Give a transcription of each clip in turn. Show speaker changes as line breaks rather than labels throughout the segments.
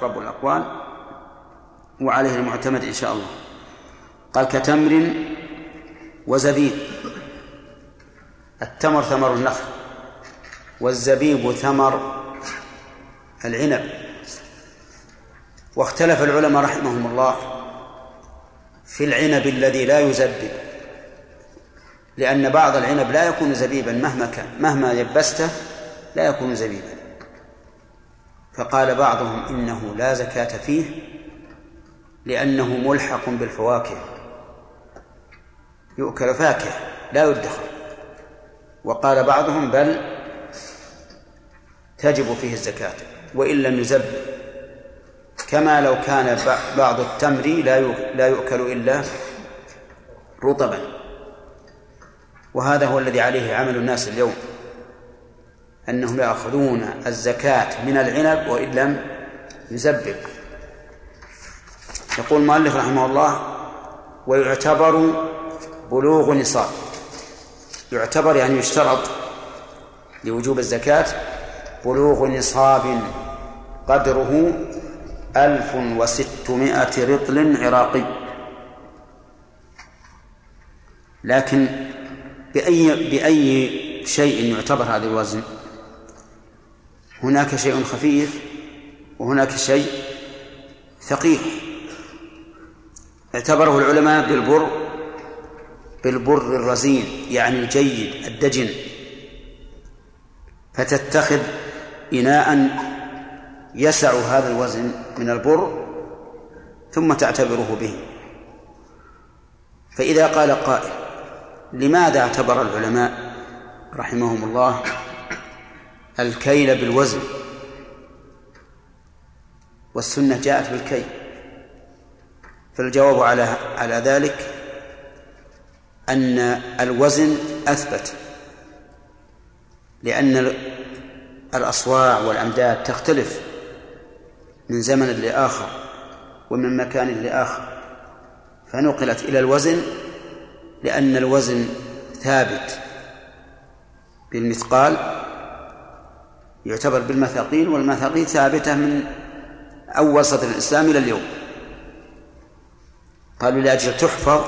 أقرب الأقوال وعليه المعتمد إن شاء الله. قال كتمر وزبيب. التمر ثمر النخل والزبيب ثمر العنب. واختلف العلماء رحمهم الله في العنب الذي لا يزبب لأن بعض العنب لا يكون زبيبا مهما كان مهما يبسته لا يكون زبيبا. فقال بعضهم إنه لا زكاة فيه لأنه ملحق بالفواكه. يؤكل فاكهة لا يدخر. وقال بعضهم بل تجب فيه الزكاة وإن لم يزب. كما لو كان بعض التمر لا يؤكل إلا رطبا. وهذا هو الذي عليه عمل الناس اليوم. أنهم يأخذون الزكاة من العنب وإن لم يزبب يقول المؤلف رحمه الله ويعتبر بلوغ نصاب يعتبر يعني يشترط لوجوب الزكاة بلوغ نصاب قدره ألف وستمائة رطل عراقي. لكن بأي بأي شيء يعتبر هذا الوزن؟ هناك شيء خفيف وهناك شيء ثقيل. اعتبره العلماء بالبر بالبر الرزين يعني الجيد الدجن. فتتخذ إناء يسع هذا الوزن من البر ثم تعتبره به. فإذا قال قائل لماذا اعتبر العلماء رحمهم الله الكيل بالوزن. والسنة جاءت بالكيل فالجواب على على ذلك أن الوزن أثبت. لأن الأصواع والأمداد تختلف من زمن لآخر ومن مكان لآخر. فنقلت إلى الوزن لأن الوزن ثابت بالمثقال يعتبر بالمثاقيل والمثاقيل ثابتة من أول صدر الإسلام إلى اليوم. قالوا لأجل تحفظ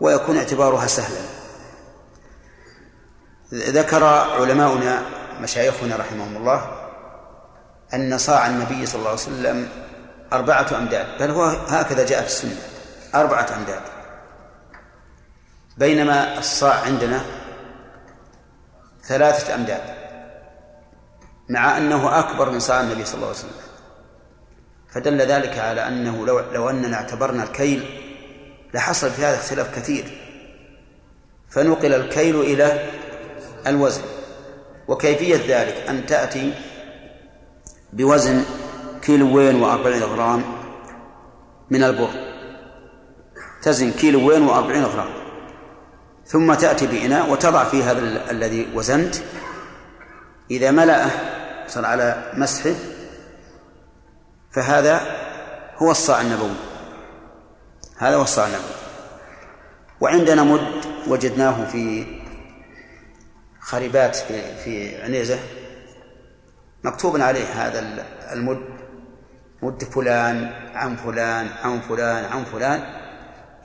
ويكون اعتبارها سهلا. ذكر علماؤنا مشايخنا رحمهم الله أن صاع النبي صلى الله عليه وسلم أربعة أمداد بل هو هكذا جاء في السنة أربعة أمداد. بينما الصاع عندنا ثلاثة أمداد. مع أنه أكبر من صاع النبي صلى الله عليه وسلم. فدل ذلك على أنه لو, لو أننا اعتبرنا الكيل لحصل في هذا اختلاف كثير. فنقل الكيل إلى الوزن. وكيفية ذلك؟ أن تأتي بوزن كيلوين وأربعين غرام من البر. تزن كيلوين وأربعين غرام. ثم تأتي بإناء وتضع فيه هذا الذي وزنت إذا ملأه صار على مسحه فهذا هو الصاع النبوي. هذا هو الصاع النبوي. وعندنا مد وجدناه في خريبات في, في عنيزة. مكتوب عليه هذا المد. مد فلان عن فلان عن فلان عن فلان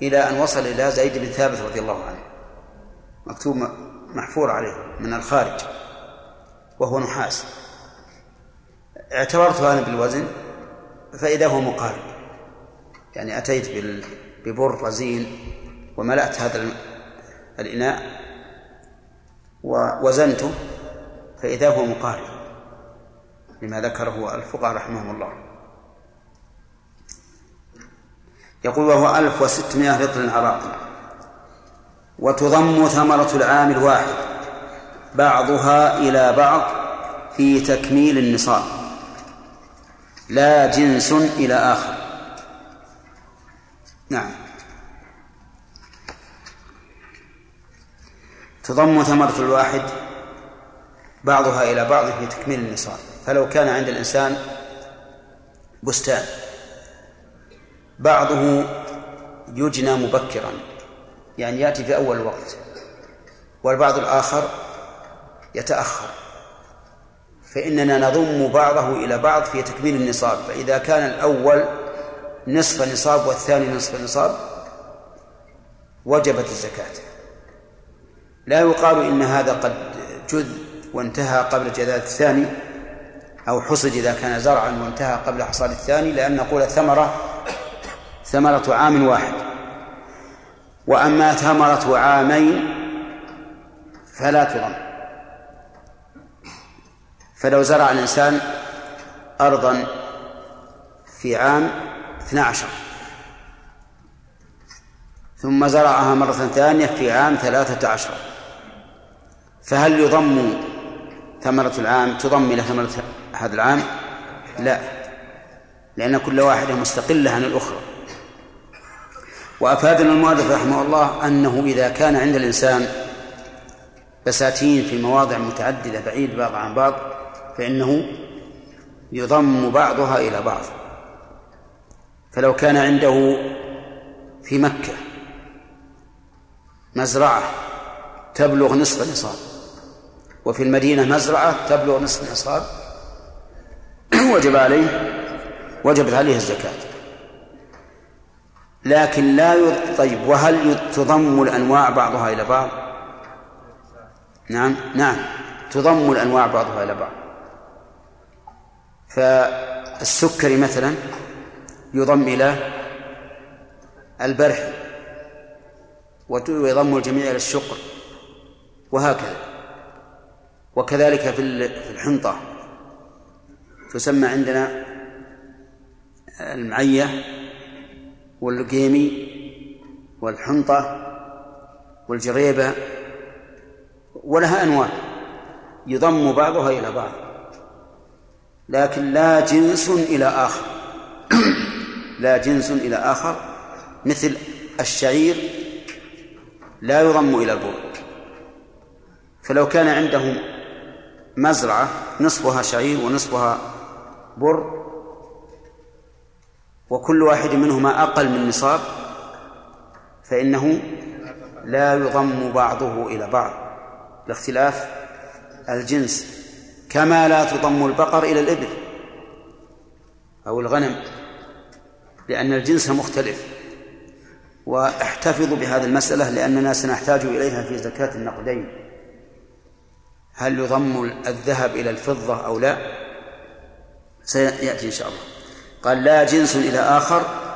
إلى أن وصل إلى زيد بن ثابت رضي الله عنه. مكتوب محفور عليه من الخارج. وهو نحاس. اعتبرت أنا بالوزن فإذا هو مقارب. يعني أتيت ببر رزين وملأت هذا الإناء ووزنته فإذا هو مقارب. لما ذكره الفقهاء رحمهم الله. يقول وهو ألف وستمائة رطل عراقي وتضم ثمرة العام الواحد بعضها إلى بعض في تكميل النصاب. لا جنس إلى آخر. نعم. تضم ثمرة الواحد بعضها إلى بعض في تكميل النصاب. فلو كان عند الإنسان بستان بعضه يجنى مبكرا يعني يأتي في أول الوقت والبعض الآخر يتأخر. فإننا نضم بعضه إلى بعض في تكميل النصاب. فإذا كان الأول نصف نصاب والثاني نصف نصاب وجبت الزكاة. لا يقال إن هذا قد جذ وانتهى قبل جذاذ الثاني أو حصد إذا كان زرعا وانتهى قبل حصاد الثاني لأن نقول الثمرة ثمرة عام واحد. وأما ثمرة عامين فلا تضم. فلو زرع الإنسان أرضا في عام 12 ثم زرعها مرة ثانية في عام ثلاثة عشر. فهل يضم ثمرة العام؟ تضم إلى ثمرة هذا العام؟ لا. لأن كل واحدة مستقلة عن الأخرى. وأفادنا المؤلف رحمه الله أنه إذا كان عند الإنسان بساتين في مواضع متعددة بعيد بعض عن بعض فإنه يضم بعضها إلى بعض. فلو كان عنده في مكة مزرعة تبلغ نصف نصاب وفي المدينة مزرعة تبلغ نصف نصاب وجب عليه وجبت عليه الزكاة. لكن لا. طيب وهل تضم الأنواع بعضها إلى بعض؟ نعم نعم تضم الأنواع بعضها إلى بعض. فالسكري مثلا يضم إلى البرح ويضم الجميع إلى الشقر وهكذا. وكذلك في الحنطة تسمى عندنا المعية والقيمي والحنطة والجريبة ولها أنواع يضم بعضها إلى بعض. لكن لا جنس إلى آخر. لا جنس إلى آخر. مثل الشعير لا يضم إلى البر فلو كان عندهم مزرعة نصفها شعير ونصفها بر وكل واحد منهما أقل من نصاب فإنه لا يضم بعضه إلى بعض. لاختلاف الجنس. كما لا تضم البقر إلى الإبل أو الغنم لأن الجنس مختلف. واحتفظوا بهذه المسألة لأننا سنحتاج إليها في زكاة النقدين. هل يضم الذهب إلى الفضة أو لا؟ سيأتي إن شاء الله. قال لا جنس إلى آخر.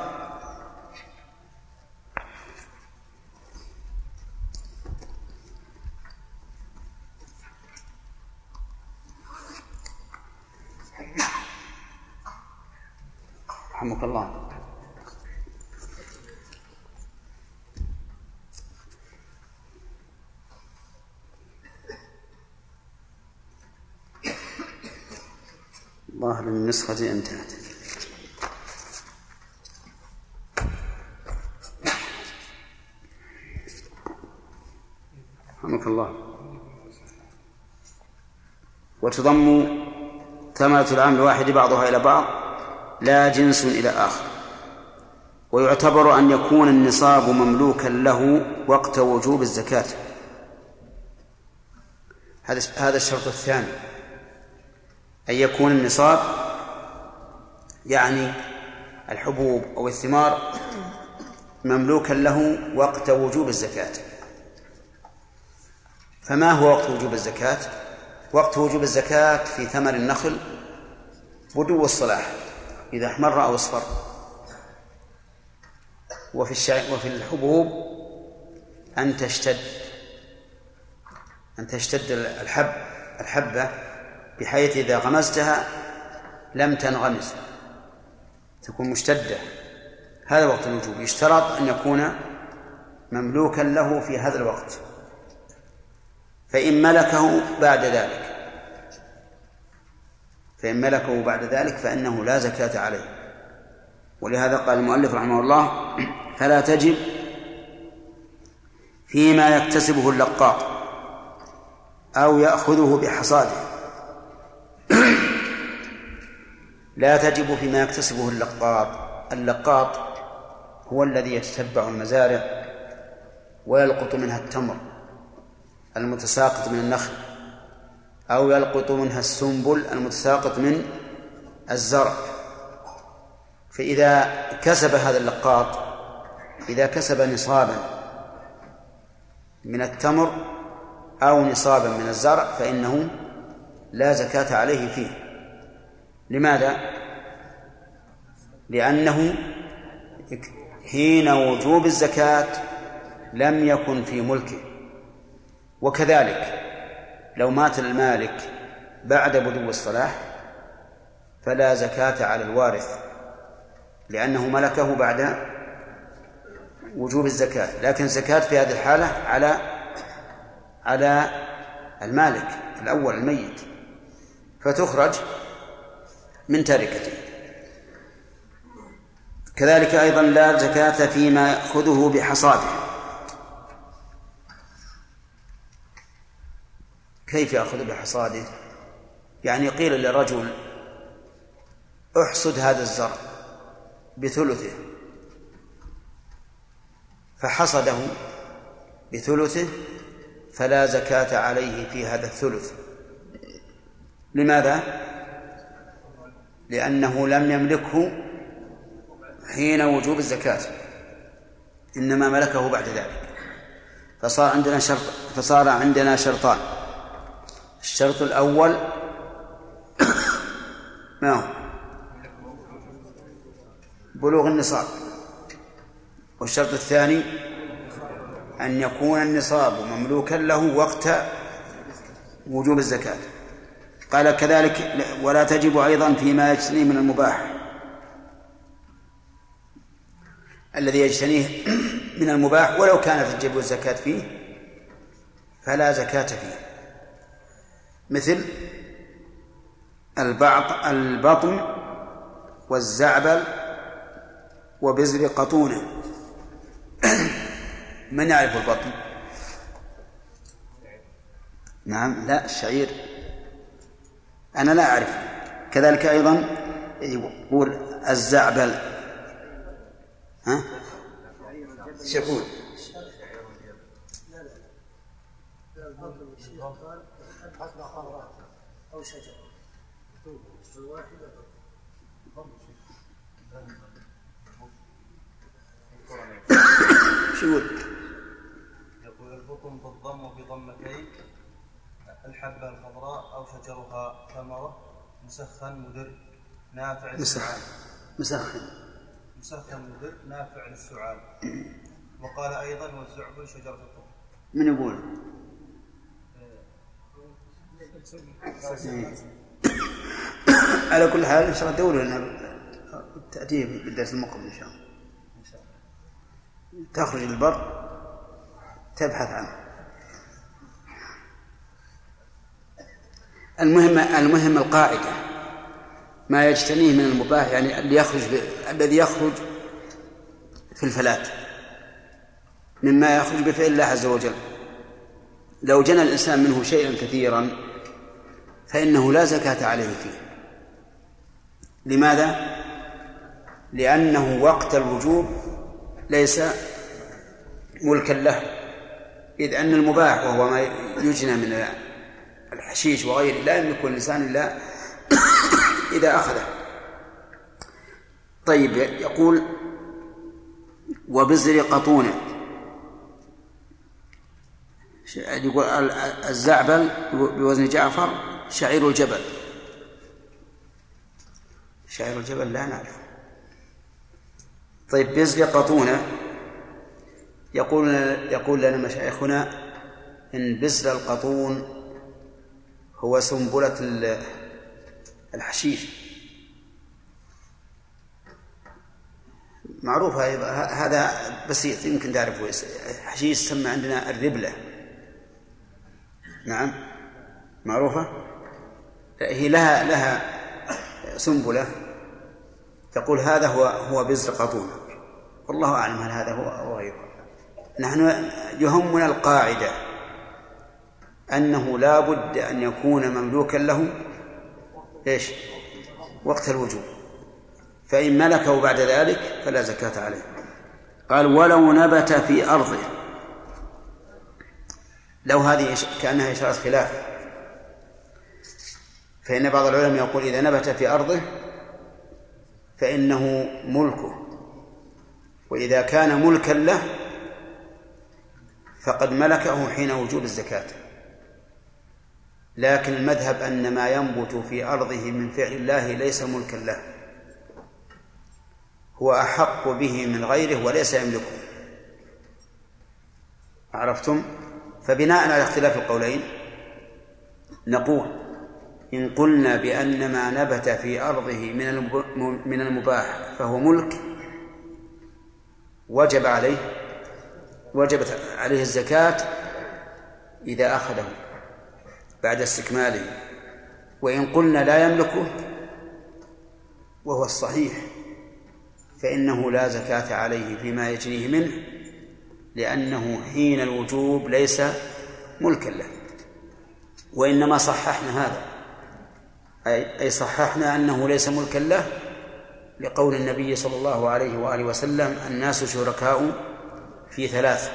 رحمك الله. ظاهر النسخة انتهت. رحمك الله. وتضم ثمرة العام الواحد بعضها إلى بعض. لا جنس إلى آخر. ويعتبر أن يكون النصاب مملوكا له وقت وجوب الزكاة. هذا هذا الشرط الثاني. أن يكون النصاب يعني الحبوب أو الثمار مملوكا له وقت وجوب الزكاة. فما هو وقت وجوب الزكاة؟ وقت وجوب الزكاة في ثمر النخل بدو الصلاح. إذا احمر أو أصفر. وفي الشع... وفي الحبوب أن تشتد أن تشتد الحب الحبة بحيث إذا غمزتها لم تنغمز تكون مشتدة. هذا وقت الوجوب. يشترط أن يكون مملوكا له في هذا الوقت. فإن ملكه بعد ذلك. فإن ملكه بعد ذلك فإنه لا زكاة عليه. ولهذا قال المؤلف رحمه الله فلا تجب فيما يكتسبه اللقاط أو يأخذه بحصاده. لا تجب فيما يكتسبه اللقاط. اللقاط هو الذي يتتبع المزارع ويلقط منها التمر المتساقط من النخل. أو يلقط منها السنبل المتساقط من الزرع. فإذا كسب هذا اللقاط إذا كسب نصابا من التمر أو نصابا من الزرع فإنه لا زكاة عليه فيه. لماذا؟ لأنه حين وجوب الزكاة لم يكن في ملكه. وكذلك لو مات المالك بعد بدو الصلاح فلا زكاة على الوارث لأنه ملكه بعد وجوب الزكاة لكن الزكاة في هذه الحالة على على المالك الأول الميت فتخرج من تركته كذلك أيضا لا زكاة فيما يأخذه بحصاده. كيف يأخذ بحصاده؟ يعني قيل لرجل احصد هذا الزرع بثلثه. فحصده بثلثه فلا زكاة عليه في هذا الثلث. لماذا؟ لأنه لم يملكه حين وجوب الزكاة إنما ملكه بعد ذلك. فصار عندنا شرط فصار عندنا شرطان. الشرط الأول. ما هو بلوغ النصاب. والشرط الثاني أن يكون النصاب مملوكا له وقت وجوب الزكاة. قال كذلك ولا تجب أيضا فيما يجتنيه من المباح. الذي يجتنيه من المباح ولو كانت تجب الزكاة فيه فلا زكاة فيه. مثل البعض البطن والزعبل وبزر قطونة. من يعرف البطن؟ نعم لا الشعير. أنا لا أعرف. كذلك أيضا يقول الزعبل. ها؟ إيش شجرة. شو يقول؟
يقول البطن بالضم وبضمتين الحبة الخضراء أو شجرها ثمرة مسخن مدر نافع
مسخن. مسخن.
مسخن مدر نافع للسعال. وقال أيضا والزعبل شجرة الطب.
من يقول؟ على كل حال إن شاء الله دوروا لنا تأتيه بالدرس المقبل إن شاء الله. تخرج للبر تبحث عنه. المهم المهم القاعدة. ما يجتنيه من المباح يعني اللي يخرج الذي يخرج في الفلاة مما يخرج بفعل الله عز وجل. لو جنى الإنسان منه شيئا كثيرا فإنه لا زكاة عليه فيه. لماذا؟ لأنه وقت الوجوب ليس ملكا له إذ أن المباح وهو ما يجنى من الحشيش وغيره لا يملكه الإنسان إلا إذا أخذه. طيب يقول وبزر قطونة يقول الزعبل بوزن جعفر شعير الجبل. شعير الجبل لا نعرف. طيب بزر قطونة يقول يقول لنا مشايخنا إن بزر القطون هو سنبلة الحشيش. معروف هذا بسيط يمكن تعرفه. حشيش يسمى عندنا الربلة. نعم معروفة؟ هي لها لها سنبلة. تقول هذا هو هو بزر قطون والله أعلم هل هذا هو أو غيره. نحن يهمنا القاعدة أنه لا بد أن يكون مملوكا له إيش؟ وقت الوجوب. فإن ملكه بعد ذلك فلا زكاة عليه. قال ولو نبت في أرضه. لو هذه كأنها إشارة خلاف. فإن بعض العلماء يقول إذا نبت في أرضه فإنه ملكه وإذا كان ملكا له فقد ملكه حين وجوب الزكاة. لكن المذهب أن ما ينبت في أرضه من فعل الله ليس ملكا له هو أحق به من غيره وليس يملكه. عرفتم؟ فبناء على اختلاف القولين نقول إن قلنا بأن ما نبت في أرضه من من المباح فهو ملك وجب عليه وجبت عليه الزكاة إذا أخذه بعد استكماله. وإن قلنا لا يملكه وهو الصحيح فإنه لا زكاة عليه فيما يجريه منه لأنه حين الوجوب ليس ملكا له وإنما صححنا هذا. أي صححنا أنه ليس ملكا له لقول النبي صلى الله عليه وآله وسلم الناس شركاء في ثلاث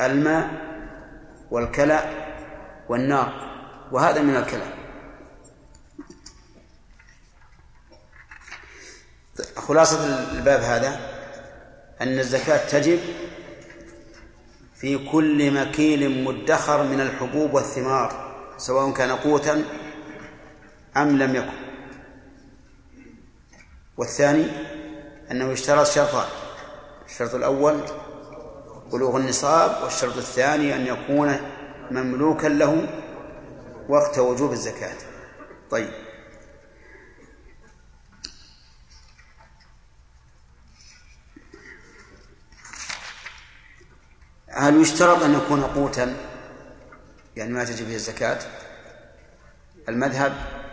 الماء والكلى والنار وهذا من الكلام خلاصة الباب هذا أن الزكاة تجب في كل مكيل مدخر من الحبوب والثمار سواء كان قوتا أم لم يكن. والثاني أنه يشترط شرطان الشرط الأول بلوغ النصاب والشرط الثاني أن يكون مملوكا له وقت وجوب الزكاة. طيب. هل يشترط أن يكون قوتا؟ يعني ما تجب فيه الزكاة. المذهب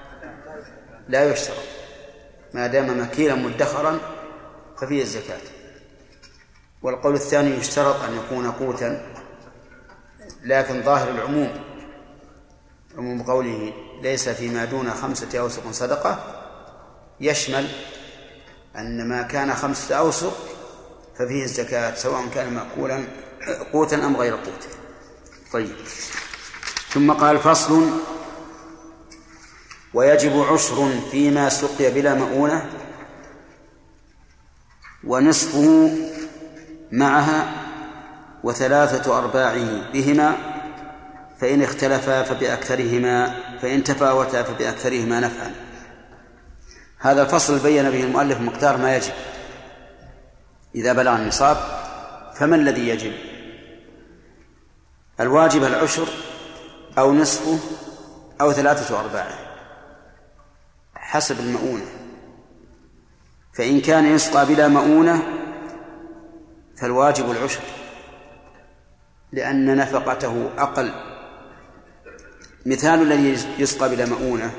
لا يشترط. ما دام مكيلا مدخرا ففيه الزكاة. والقول الثاني يشترط أن يكون قوتا لكن ظاهر العموم عموم قوله ليس فيما دون خمسة أوسق صدقة يشمل أن ما كان خمسة أوسق ففيه الزكاة سواء كان مأكولا قوتا أم غير قوت طيب. ثم قال فصل ويجب عشر فيما سقي بلا مؤونة ونصفه معها وثلاثة أرباعه بهما فإن اختلفا فبأكثرهما فإن تفاوتا فبأكثرهما نفعا. هذا الفصل بين به المؤلف مقدار ما يجب. إذا بلغ النصاب فما الذي يجب؟ الواجب العشر أو نصفه أو ثلاثة أرباعه. حسب المؤونة. فإن كان يسقى بلا مؤونة فالواجب العشر لأن نفقته أقل. مثال الذي يسقى بلا مؤونة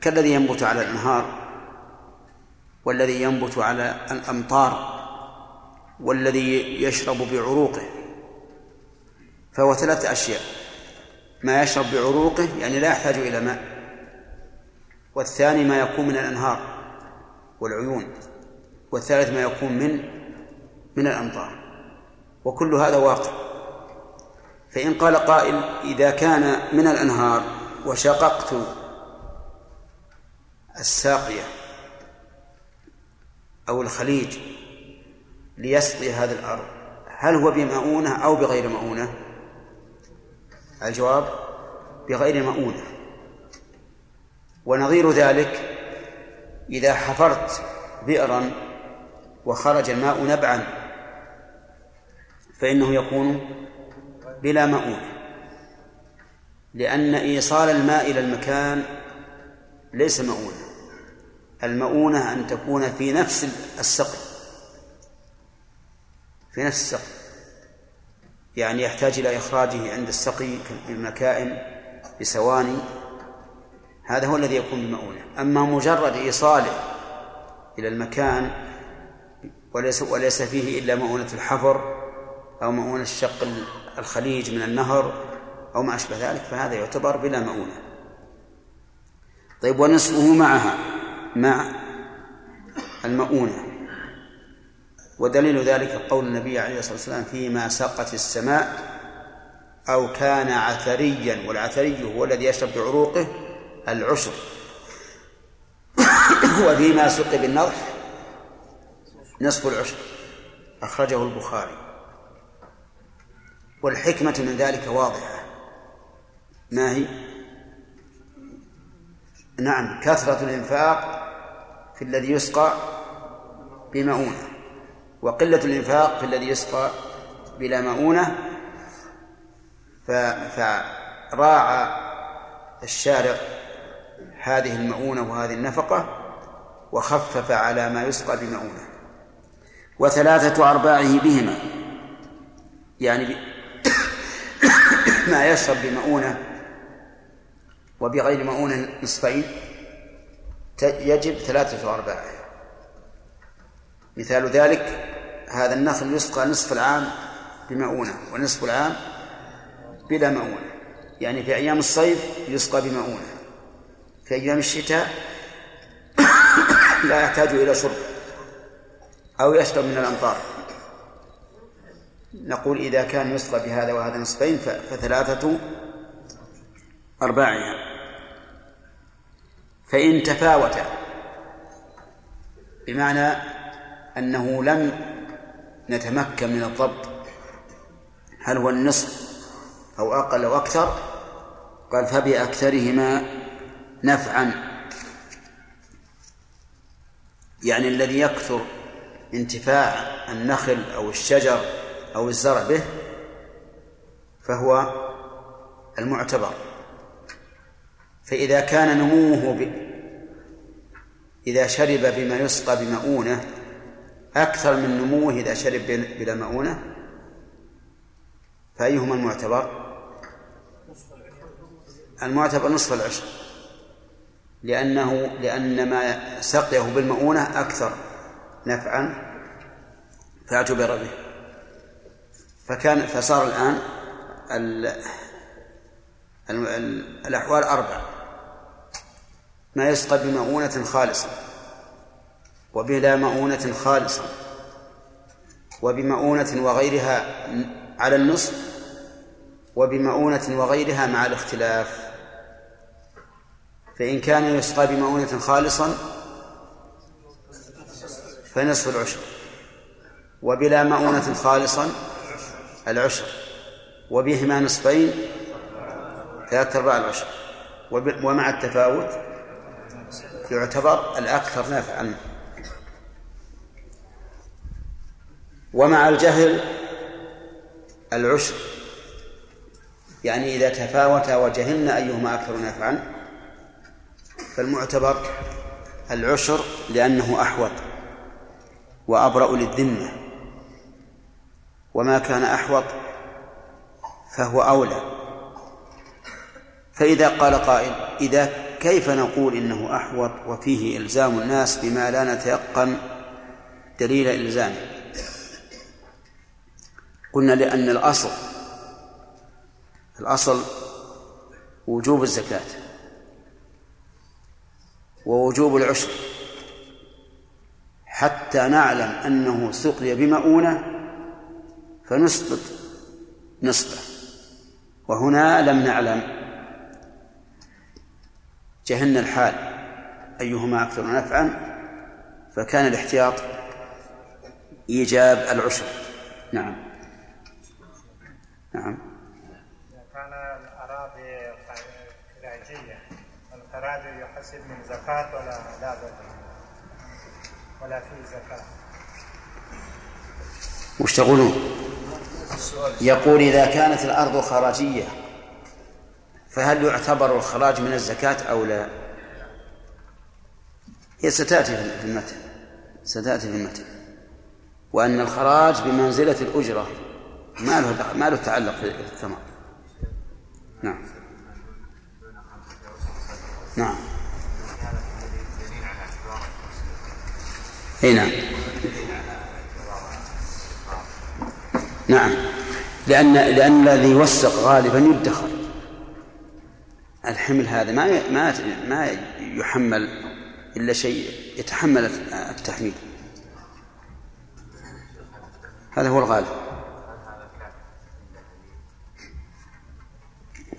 كالذي ينبت على الأنهار والذي ينبت على الأمطار والذي يشرب بعروقه. فهو ثلاثة أشياء. ما يشرب بعروقه يعني لا يحتاج إلى ماء. والثاني ما يكون من الأنهار والعيون والثالث ما يكون من من الأمطار. وكل هذا واقع. فإن قال قائل إذا كان من الأنهار وشققت الساقية أو الخليج ليسقي هذه الأرض هل هو بمؤونة أو بغير مؤونة؟ الجواب بغير مؤونة. ونظير ذلك إذا حفرت بئرا وخرج الماء نبعا فإنه يكون بلا مؤونة لأن إيصال الماء إلى المكان ليس مؤونة المؤونة أن تكون في نفس السقي في نفس السقي يعني يحتاج إلى إخراجه عند السقي بالمكائن بسواني هذا هو الذي يكون بمؤونة. أما مجرد إيصاله إلى المكان وليس وليس فيه إلا مؤونة الحفر أو مؤونة شق الخليج من النهر أو ما أشبه ذلك فهذا يعتبر بلا مؤونة. طيب ونصفه معها مع المؤونة. ودليل ذلك قول النبي عليه الصلاة والسلام فيما سقت السماء أو كان عثريا والعثري هو الذي يشرب بعروقه العشر وفيما سقي بالنضح نصف العشر أخرجه البخاري. والحكمة من ذلك واضحة. ما هي؟ نعم كثرة الإنفاق في الذي يسقى بمؤونة وقلة الإنفاق في الذي يسقى بلا مؤونة. فراعى الشارع هذه المؤونة وهذه النفقة وخفف على ما يسقى بمؤونة. وثلاثة أرباعه بهما. يعني ما يشرب بمؤونة وبغير مؤونة نصفين يجب ثلاثة أرباعه. مثال ذلك هذا النخل يسقى نصف العام بمؤونة ونصف العام بلا مؤونة. يعني في أيام الصيف يسقى بمؤونة. في أيام الشتاء لا يحتاج إلى شرب أو يشرب من الأمطار. نقول إذا كان يسقى بهذا وهذا نصفين فثلاثة أرباعها. فإن تفاوتا بمعنى أنه لم نتمكن من الضبط هل هو النصف أو أقل أو أكثر؟ قال فبأكثرهما نفعا. يعني الذي يكثر انتفاع النخل أو الشجر أو الزرع به فهو المعتبر. فإذا كان نموه ب... إذا شرب بما يسقى بمؤونة أكثر من نموه إذا شرب بلا مؤونة فأيهما المعتبر؟ المعتبر نصف العشر. لأنه لأن ما سقيه بالمؤونة أكثر نفعا فاعتبر به. فكان فصار الآن ال ال ال الأحوال أربع. ما يسقى بمؤونة خالصة وبلا مؤونة خالصة وبمؤونة وغيرها على النصف وبمؤونة وغيرها مع الاختلاف. فإن كان يسقى بمؤونة خالصا فنصف العشر وبلا مؤونة خالصا العشر وبهما نصفين ثلاثة أرباع العشر ومع التفاوت يعتبر الأكثر نافعا ومع الجهل العشر يعني إذا تفاوتا وجهلنا أيهما أكثر نافعا فالمعتبر العشر لأنه أحوط وأبرأ للذمة. وما كان أحوط فهو أولى. فإذا قال قائل إذا كيف نقول إنه أحوط؟ وفيه إلزام الناس بما لا نتيقن. دليل إلزامه قلنا لأن الأصل الأصل وجوب الزكاة. ووجوب العشر حتى نعلم أنه سقي بمؤونة فنسقط نصفه وهنا لم نعلم. جهلنا الحال أيهما أكثر نفعا فكان الاحتياط إيجاب العشر نعم. نعم
كان الأراضي خراجية يحسب من زكاة ولا لا بد ولا في زكاة.
وش تقولون؟ يقول إذا كانت الأرض خراجية فهل يعتبر الخراج من الزكاة أو لا؟ هي ستأتي في المتن ستأتي في المتن. وأن الخراج بمنزلة الأجرة ما له ما له تعلق في الثمر نعم. نعم. إي نعم. نعم. لأن لأن الذي يوثق غالبا يدخر. الحمل هذا ما ما ما يحمل إلا شيء يتحمل التحميل. هذا هو الغالب.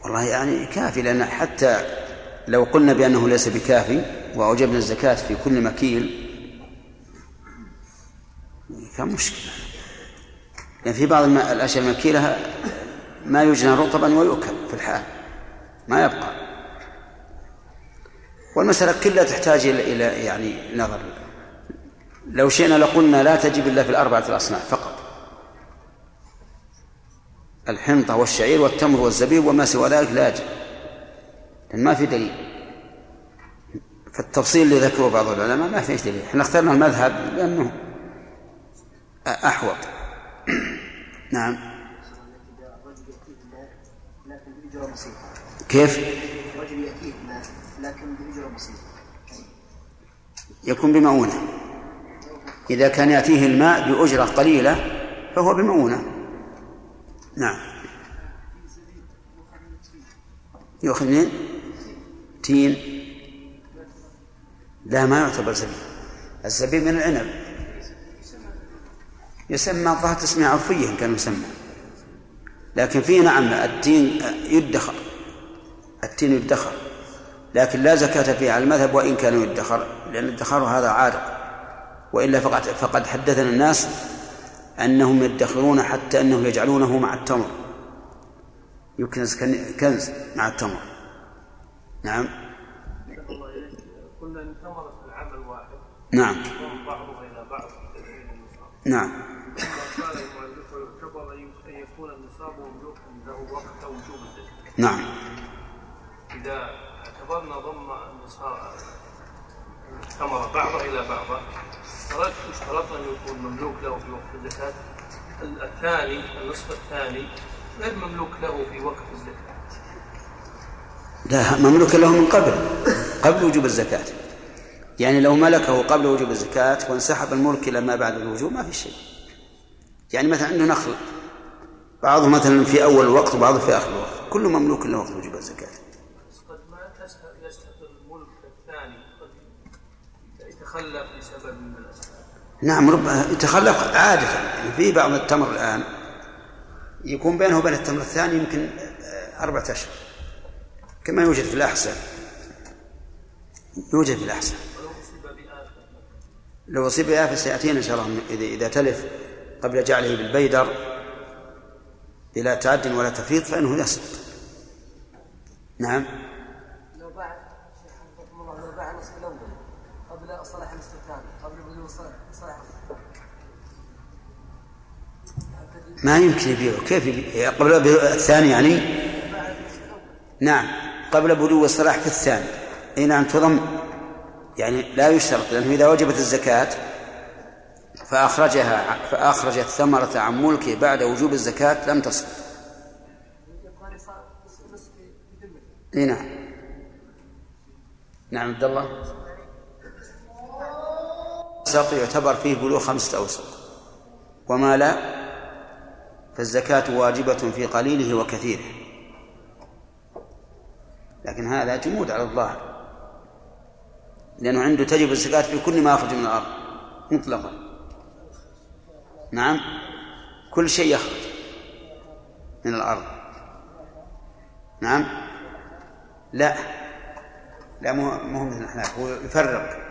والله يعني كافي لأن حتى لو قلنا بأنه ليس بكافي وأوجبنا الزكاة في كل مكيل كان مشكلة. يعني في بعض الأشياء المكيلة ما يجنى رطبا ويؤكل في الحال. ما يبقى. والمسألة كلها تحتاج إلى يعني نظر. لو شئنا لقلنا لا تجب إلا في الأربعة الأصناف فقط. الحنطة والشعير والتمر والزبيب وما سوى ذلك لا يجب. لأن ما في دليل. فالتفصيل اللي ذكره بعض العلماء ما فيش دليل. إحنا اخترنا المذهب لأنه أحوط. نعم. كيف؟ رجل يأتيه لكن بأجرة بسيطة يكون بمؤونة. إذا كان يأتيه الماء بأجرة قليلة فهو بمؤونة. نعم. يؤخذ منين؟ تين. لا ما يعتبر زبيب الزبيب من العنب. يسمى ظهر تسمية عرفية كان يسمى. لكن فيه نعم التين يدخر. التين يدخر. لكن لا زكاة فيه على المذهب وإن كان يدخر لأن الادخار هذا عارض. وإلا فقد فقد حدثنا الناس أنهم يدخرون حتى أنهم يجعلونه مع التمر. يكنز كنز مع التمر. نعم.
قلنا إن ثمرة العمل واحد.
نعم.
بعضها إلى بعض
نعم. نعم.
إذا اعتبرنا ضم النصاب الثمرة بعضها إلى بعضها اشترطنا أن يكون مملوك له في وقت الزكاة. الثاني النصف الثاني غير مملوك له في وقت الزكاة.
لا مملوك له من قبل قبل وجوب الزكاة. يعني لو ملكه قبل وجوب الزكاة وانسحب الملك إلى ما بعد الوجوب ما في شيء. يعني مثلا عنده نخل بعضه مثلا في أول الوقت وبعضه في آخر الوقت كله مملوك له وقت وجوب الزكاة.
قد ما يستحق الملك الثاني قد يتخلف بسبب من الأسباب.
نعم ربما يتخلف عادة. يعني في بعض التمر الآن يكون بينه وبين التمر الثاني يمكن أربعة أشهر. كما يوجد في الأحساء يوجد في الأحساء لو أصيب بآفة سيأتينا إن شاء الله إذا تلف قبل جعله بالبيدر. بلا تعد ولا تفريط فإنه يسقط نعم.
لو باع لو باع النصف الأول قبل صلاح الثاني قبل بدون صلاح
ما يمكن يبيعه. كيف يبيع؟ قبل الثاني يعني؟ نعم. قبل بلوغ الصلاح في الثاني. اي نعم تضم يعني لا يشترط لأنه إذا وجبت الزكاة فأخرجها فاخرج الثمره عن ملكه بعد وجوب الزكاة لم تصل إي نعم. نعم عبد الله. الساق يعتبر فيه بلوغ خمسة أوسق وما لا فالزكاة واجبة في قليله وكثيره. لكن هذا جمود على الظاهر. لأنه عنده تجب الزكاة في كل ما يخرج من الأرض مطلقا. نعم. كل شيء يخرج من الأرض. نعم. لا. لا مو مثل هو يفرق.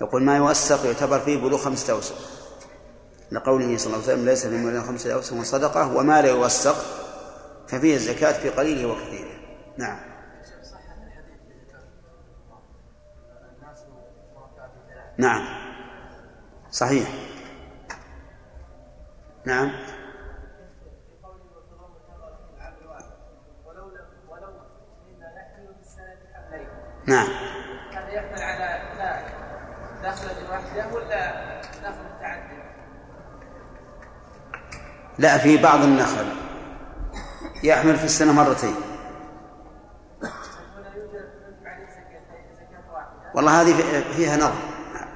يقول ما يوسق يعتبر فيه بلوغ خمسة أوسق لقوله صلى الله عليه وسلم ليس في مولى خمسة أوسق صدقة وما لا يوسق ففيه الزكاة في قليله وكثيره. نعم. نعم. صحيح. نعم. نعم.
هذا يحمل على واحدة ولا متعدد؟
لا في بعض النخل. يحمل في السنة مرتين. والله هذه فيها نظر.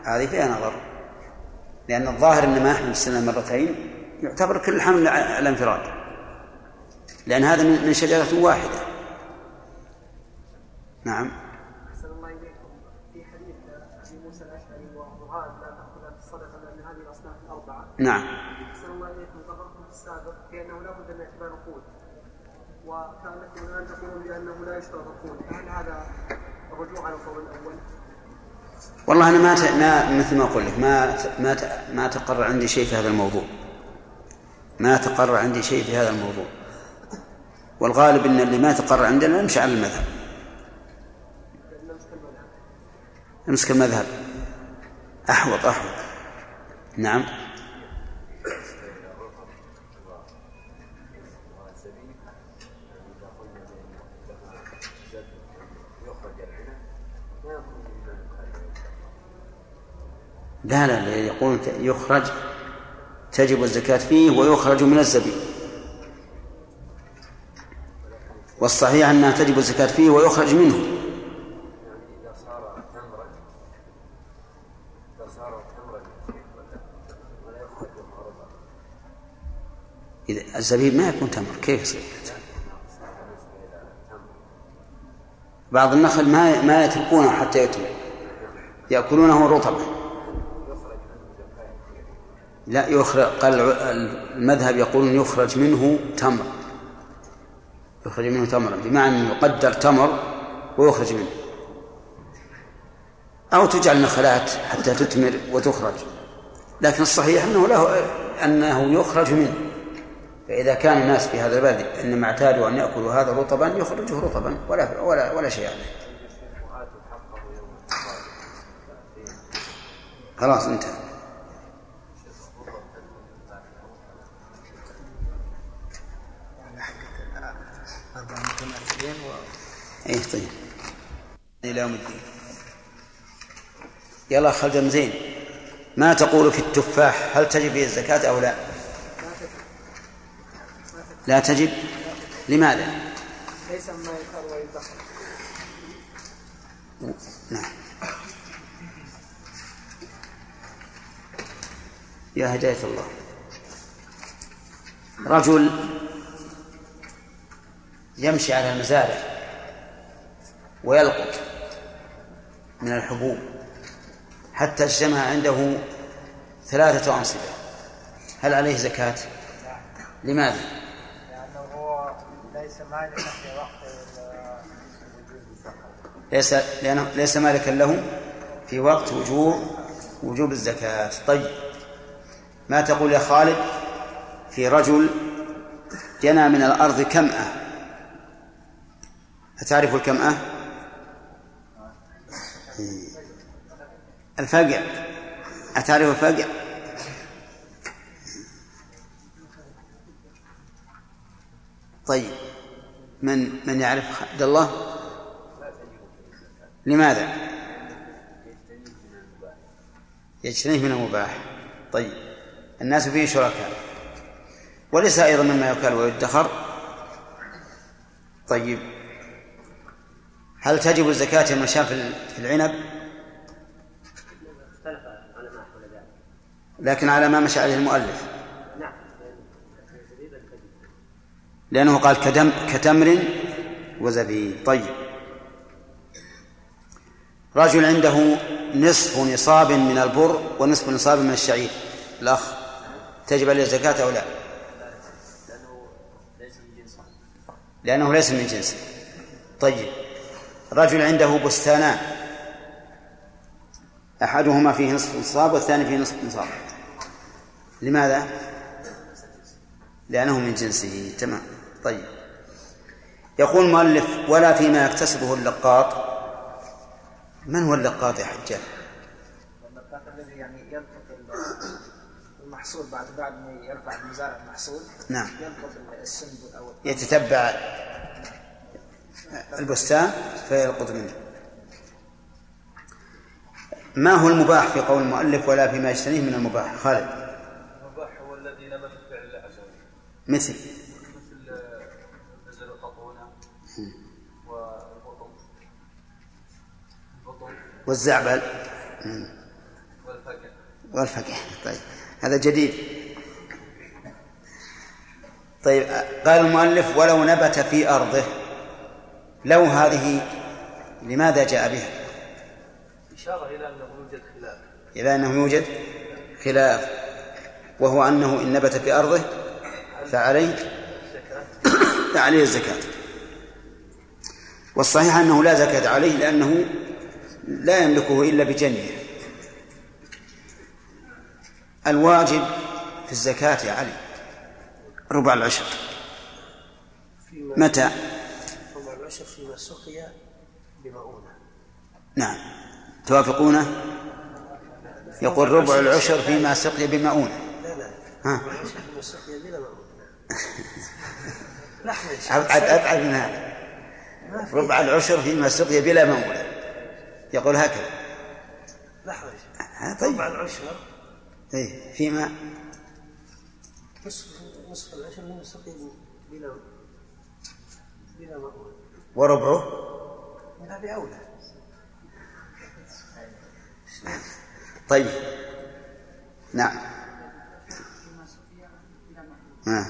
هذه فيها نظر. لأن الظاهر أن ما يحمل السنة مرتين. يعتبر كل حمل على انفراد. لأن هذا من شجرة واحدة. نعم.
أحسن الله إليكم. في حديث أبي موسى الأشعري ومعاذ لا تأخذ في الصدقة لأن هذه الأصناف الأربعة.
نعم.
أحسن الله إليكم. في السابق بأنه لا بد من اعتبار القوت. وكانكم الآن تقولون بأنه لا يشترط القوت. هذا الرجوع على القول الأول؟
والله أنا ما ت... ما مثل ما أقول لك ما ت... ما ت... ما تقرر عندي شيء في هذا الموضوع. ما تقرر عندي شيء في هذا الموضوع. والغالب إن اللي ما تقرر عندنا نمشي على المذهب. نمسك المذهب. أحوط أحوط. نعم. لا لا يقول يخرج تجب الزكاة فيه ويخرج من الزبيب والصحيح أنها تجب الزكاة فيه ويخرج منه. إذا الزبيب ما يكون تمر كيف يصير؟ بعض النخل ما ما يتركونه حتى يتم يأكلونه رطبا لا يخرج قال المذهب يقولون يخرج منه تمر. يخرج منه تمرا بمعنى أنه يقدر تمر ويخرج منه. أو تجعل نخلات حتى تثمر وتخرج. لكن الصحيح أنه له أنه يخرج منه. فإذا كان الناس في هذا البلد إنما اعتادوا أن يأكلوا هذا رطبا يخرجه رطبا ولا ولا ولا شيء عليه. خلاص انتهى. اي طيب. إلى يوم الدين. يلا خلد زين. ما تقول في التفاح؟ هل تجب فيه الزكاة أو لا؟ لا تجب. لماذا؟
ليس مما يقال ويدخر
نعم. يا هداية الله. رجل يمشي على المزارع ويلقط من الحبوب. حتى اجتمع عنده ثلاثة أنصبة. هل عليه زكاة؟ لماذا؟
لأنه هو ليس مالكا في وقت
ليس لأنه ليس مالكا له في وقت وجوب وجوب الزكاة. طيب. ما تقول يا خالد في رجل جنى من الأرض كمأة؟ أتعرف الكمأة؟ الفقع أتعرف الفقع؟ طيب من من يعرف عبد الله؟ لماذا؟ يجتنيه من المباح طيب الناس فيه شركاء وليس أيضا مما يكال ويدخر طيب هل تجب الزكاة لما شاف في العنب؟ لكن على ما مشى عليه المؤلف. لأنه قال كدم كتمر وزبيب. طيب. رجل عنده نصف نصاب من البر ونصف نصاب من الشعير. الأخ تجب عليه الزكاة أو لا؟ لأنه ليس من جنسه طيب. رجل عنده بستانان. أحدهما فيه نصف نصاب والثاني فيه نصف نصاب لماذا؟ لأنه من جنسه. تمام. طيب. يقول المؤلف ولا فيما يكتسبه اللقاط. من هو اللقاط يا حجاج؟
اللقاط الذي يعني يلقط المحصول بعد بعد ما يرفع المزارع المحصول.
نعم.
يلقط السنبل أو
يتتبع البستان فيلقط منه. ما هو المباح في قول المؤلف ولا فيما يجتنيه من المباح؟ خالد.
المباح هو الذي نبت بفعل الله عز وجل
مثل.
مثل نزل والبطن البطن.
والزعبل.
والفقع
والفقه طيب. هذا جديد. طيب قال المؤلف ولو نبت في أرضه. لو هذه لماذا جاء بها؟
إشارة إلى أنه يوجد خلاف.
إلى أنه يوجد خلاف وهو أنه إن نبت في أرضه فعليه فعليه الزكاة. والصحيح أنه لا زكاة عليه لأنه لا يملكه إلا بجنيه. الواجب في الزكاة علي ربع العشر. متى؟
العشر فيما سقي بمؤونة.
نعم. توافقونه؟ يقول ربع العشر فيما سقي بمؤونة.
لا لا.
ها؟
ربع العشر فيما سقي بلا مؤونة.
أبعد أبعد من هذا ربع العشر فيما سقي بلا مؤونة. يقول هكذا.
لحظة.
ها طيب.
ربع العشر
إيه فيما؟
نصف نصف العشر فيما سقي بلا بلا مؤونة.
وربعه؟
من باب أولى.
طيب. نعم. آه.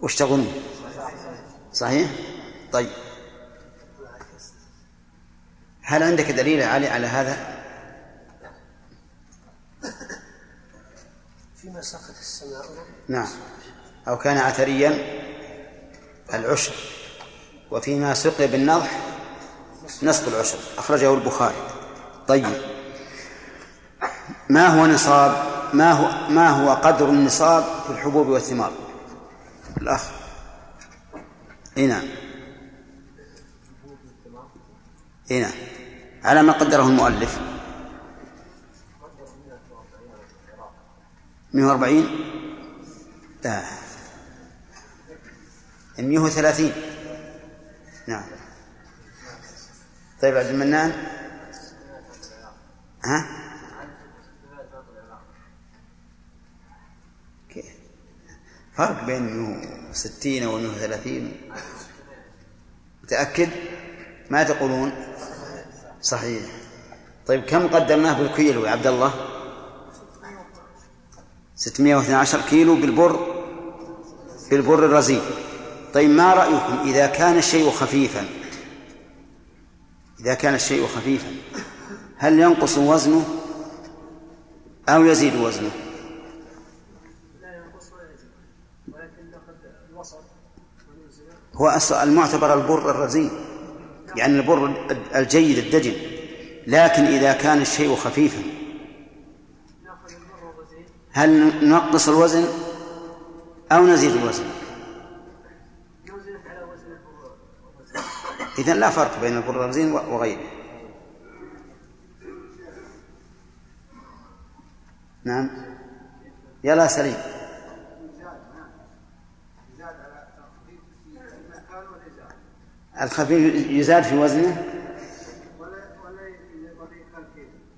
وش تظن صحيح؟ طيب. هل عندك دليل يا علي على هذا؟
فيما سقط السماء.
نعم. أو كان عثريا العشر. وفيما سقي بالنضح نصف العشر. أخرجه البخاري. طيب. ما هو نصاب؟ ما هو ما هو قدر النصاب في الحبوب والثمار؟ الأخ. إي نعم. إي نعم. على ما قدره المؤلف. 140 لا. 130 نعم. طيب عبد المنان. ها؟ كيف فرق بين 160 و 130 متأكد؟ ما تقولون؟ صحيح. طيب كم قدرناه بالكيلو يا عبد الله؟ 612 كيلو بالبر بالبر الرزين. طيب ما رأيكم إذا كان الشيء خفيفا؟ إذا كان الشيء خفيفا هل ينقص وزنه أو يزيد وزنه؟ هو أصل المعتبر البر الرزين يعني البر الجيد الدجن لكن إذا كان الشيء خفيفا هل ننقص الوزن أو نزيد الوزن
نوزن على وزن البر والرزين
إذا لا فرق بين البر الرزين وغيره. نعم. يلا سليم. الخفيف يزاد في وزنه؟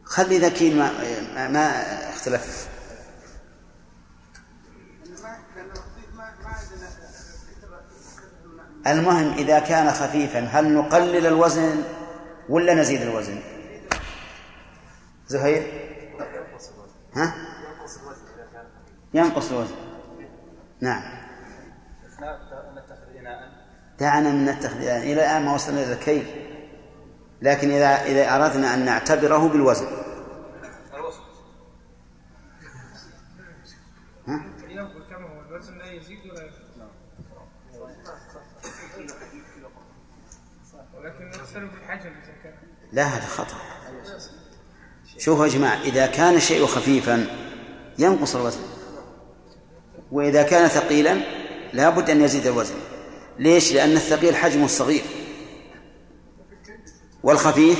خلي ذكي ما, ما, ما اختلف. المهم إذا كان خفيفا هل نقلل الوزن ولا نزيد الوزن؟ زهير؟ ها؟ ينقص الوزن. نعم. دعنا من نتخذ إلى الآن ما وصلنا إلى الكيل. لكن إذا إذا أردنا أن نعتبره بالوزن
الوسط
ها؟
ينقل كما هو الوزن لا يزيد ولا ينقص ولكن نختلف الحجم اذا كان
لا هذا خطأ. شوفوا يا جماعة إذا كان الشيء خفيفا ينقص الوزن. وإذا كان ثقيلا لا بد أن يزيد الوزن. ليش؟ لأن الثقيل حجمه صغير والخفيف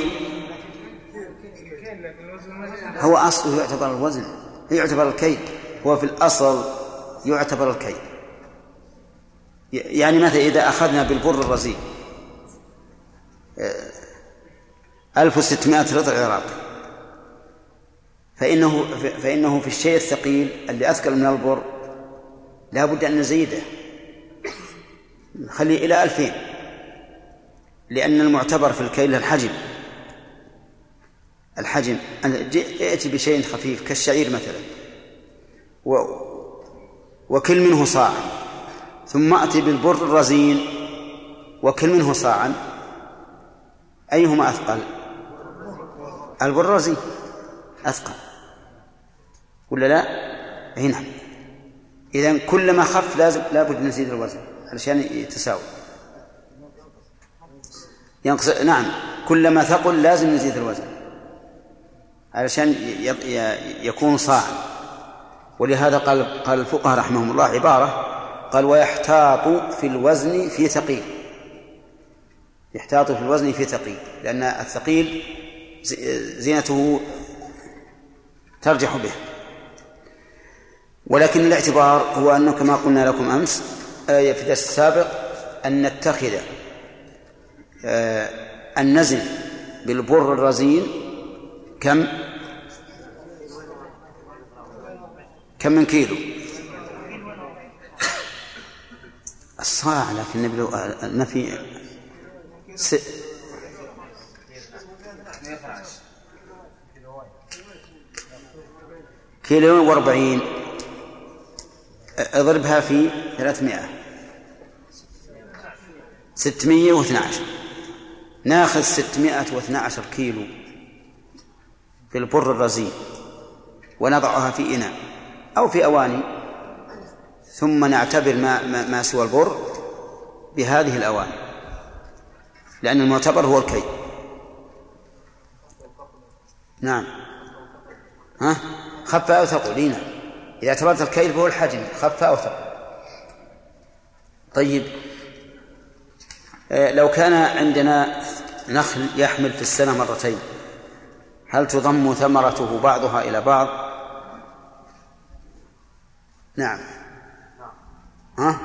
هو أصله يعتبر الوزن يعتبر الكيل هو في الأصل يعتبر الكيل يعني مثلا إذا أخذنا بالبر الرزين 1600 رطل عراقي فإنه فإنه في الشيء الثقيل اللي أثقل من البر لا بد أن نزيده. نخليه إلى ألفين. لأن المعتبر في الكيل الحجم. الحجم. ائت بشيء خفيف كالشعير مثلا. و وكل منه صاعا ثم أتي بالبر الرزين وكل منه صاعا. أيهما أثقل؟ البر الرزين أثقل. ولا لا؟ أي نعم. إذا كلما خف لازم لابد نزيد الوزن علشان يتساوي. ينقص نعم. كلما ثقل لازم نزيد الوزن علشان يكون صاعا ولهذا قال قال الفقهاء رحمهم الله عبارة قال ويحتاط في الوزن في ثقيل. يحتاط في الوزن في ثقيل لأن الثقيل زينته ترجح به. ولكن الاعتبار هو أنه كما قلنا لكم أمس آية في الدرس السابق أن نتخذ آه النزل بالبر الرزين كم؟ كم من كيلو؟ الصاع لكن النبي نفي آه، كيلو وأربعين. أضربها في ثلاثمائة. ستمية واثنى عشر. ناخذ ستمائة واثنى عشر كيلو في البر الرزين ونضعها في إناء أو في أواني ثم نعتبر ما, ما, ما سوى البر بهذه الأواني لأن المعتبر هو الكي. نعم. ها؟ خف أو ثقل. إي نعم. إذا اعتبرت الكيل فهو الحجم. خف أو ثقل. طيب. آه، لو كان عندنا نخل يحمل في السنة مرتين هل تضم ثمرته بعضها إلى بعض؟ نعم. ها؟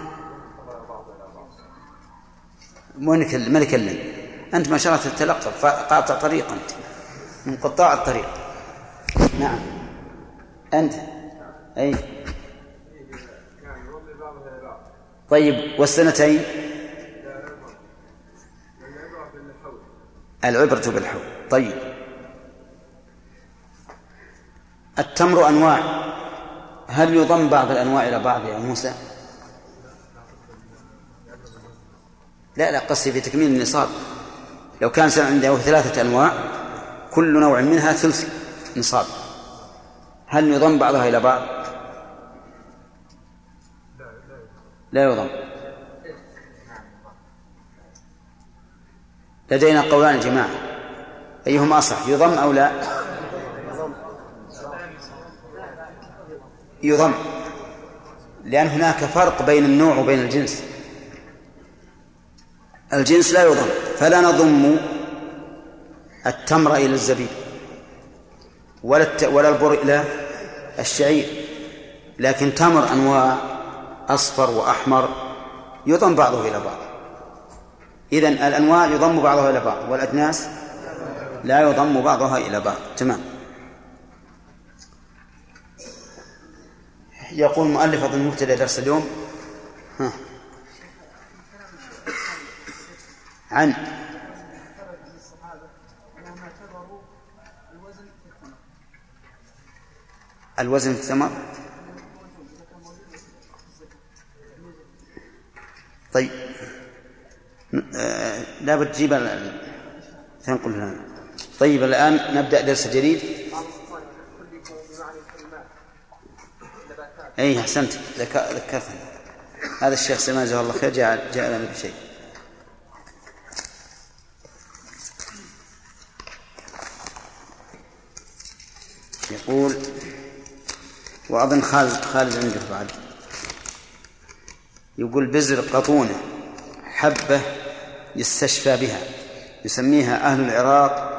ما نكلم ما أنت ما شاء الله تتلقف قاطع طريق أنت من قطاع الطريق. نعم. أنت. أي. طيب والسنتين؟ العبرة بالحول طيب. التمر أنواع. هل يضم بعض الأنواع إلى بعض يا موسى؟ لا لا قصدي في تكميل النصاب. لو كان عنده ثلاثة أنواع كل نوع منها ثلث نصاب هل يضم بعضها إلى بعض؟ لا يضم. لدينا قولان جماعة. أيهما أصح يضم أو لا؟ يضم. لأن هناك فرق بين النوع وبين الجنس. الجنس لا يضم فلا نضم التمر إلى الزبيب ولا. ولا البر إلى الشعير لكن تمر أنواع أصفر وأحمر يضم بعضه إلى بعض إذن الأنواع يضم بعضها إلى بعض والأجناس لا يضم بعضها إلى بعض تمام يقول المؤلف أظن مبتدأ درس اليوم ها. عن الوزن في الثمر طيب آه، لا تجيب تنقل لنا طيب الآن نبدأ درس جديد. أي أحسنت. ذك- ذكرتني هذا الشيخ سلمان جزاه الله خير جاء جاء لنا بشيء. يقول وأظن خالد خالد عنده بعد. يقول بزر قطونة حبة يستشفى بها. يسميها أهل العراق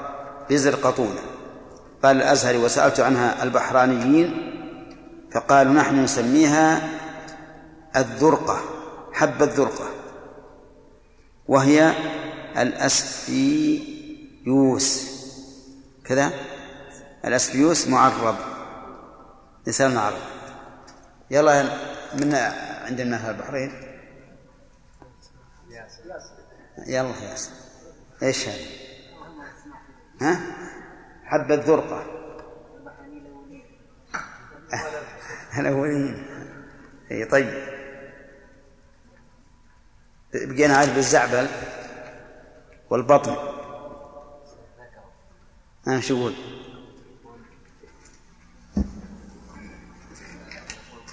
بزر قطونة. قال الأزهري وسألت عنها البحرانيين فقالوا نحن نسميها الذرقة حبة الذرقة. وهي الأسفيوس كذا؟ الأسفيوس معرب. لسان معرب يلا من عندنا في البحرين. يلا ياس إيش هذا؟ ها؟ حبة ذرقة الأولين اي طيب. بقينا عاد بالزعبل والبطن. ها شو يقول؟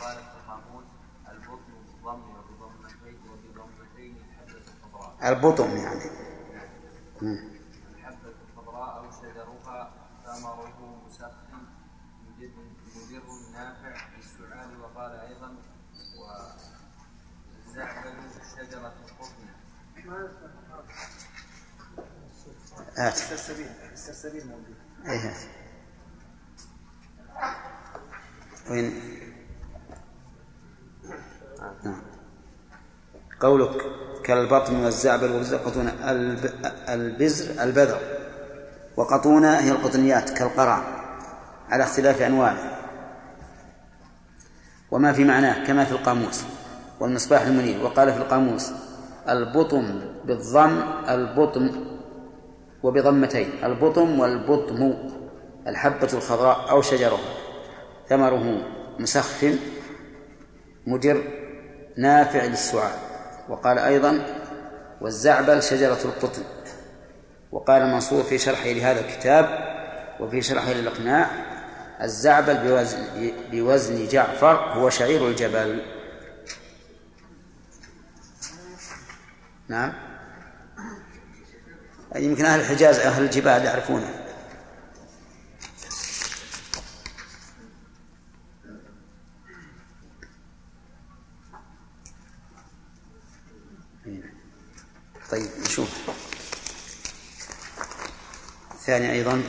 قال التحامون البطن بالضم وبضمتين وبضمتين الحبة الخضراء
البطن يعني.
الحبة الخضراء شجرها ثمره مسخن نافع للسعال وقال أيضا شجرة
السلسبيل السلسبيل موجود
وين؟ نعم. قولك. كالبطن والزعبل الب... البزر البذر. وقطونة هي القطنيات كالقرع على اختلاف أنواعه. وما في معناه كما في القاموس والمصباح المنير. وقال في القاموس البطم بالضم البطم وبضمتين. البطم والبطم الحبة الخضراء أو شجرها. ثمره مسخن مدر نافع للسعال. وقال أيضا والزعبل شجرة القطن وقال منصور في شرحه لهذا الكتاب وفي شرحه للإقناع الزعبل بوزن, بوزن جعفر هو شعير الجبل نعم. يمكن أهل الحجاز أهل الجبال يعرفونه. طيب نشوف. الثاني أيضا.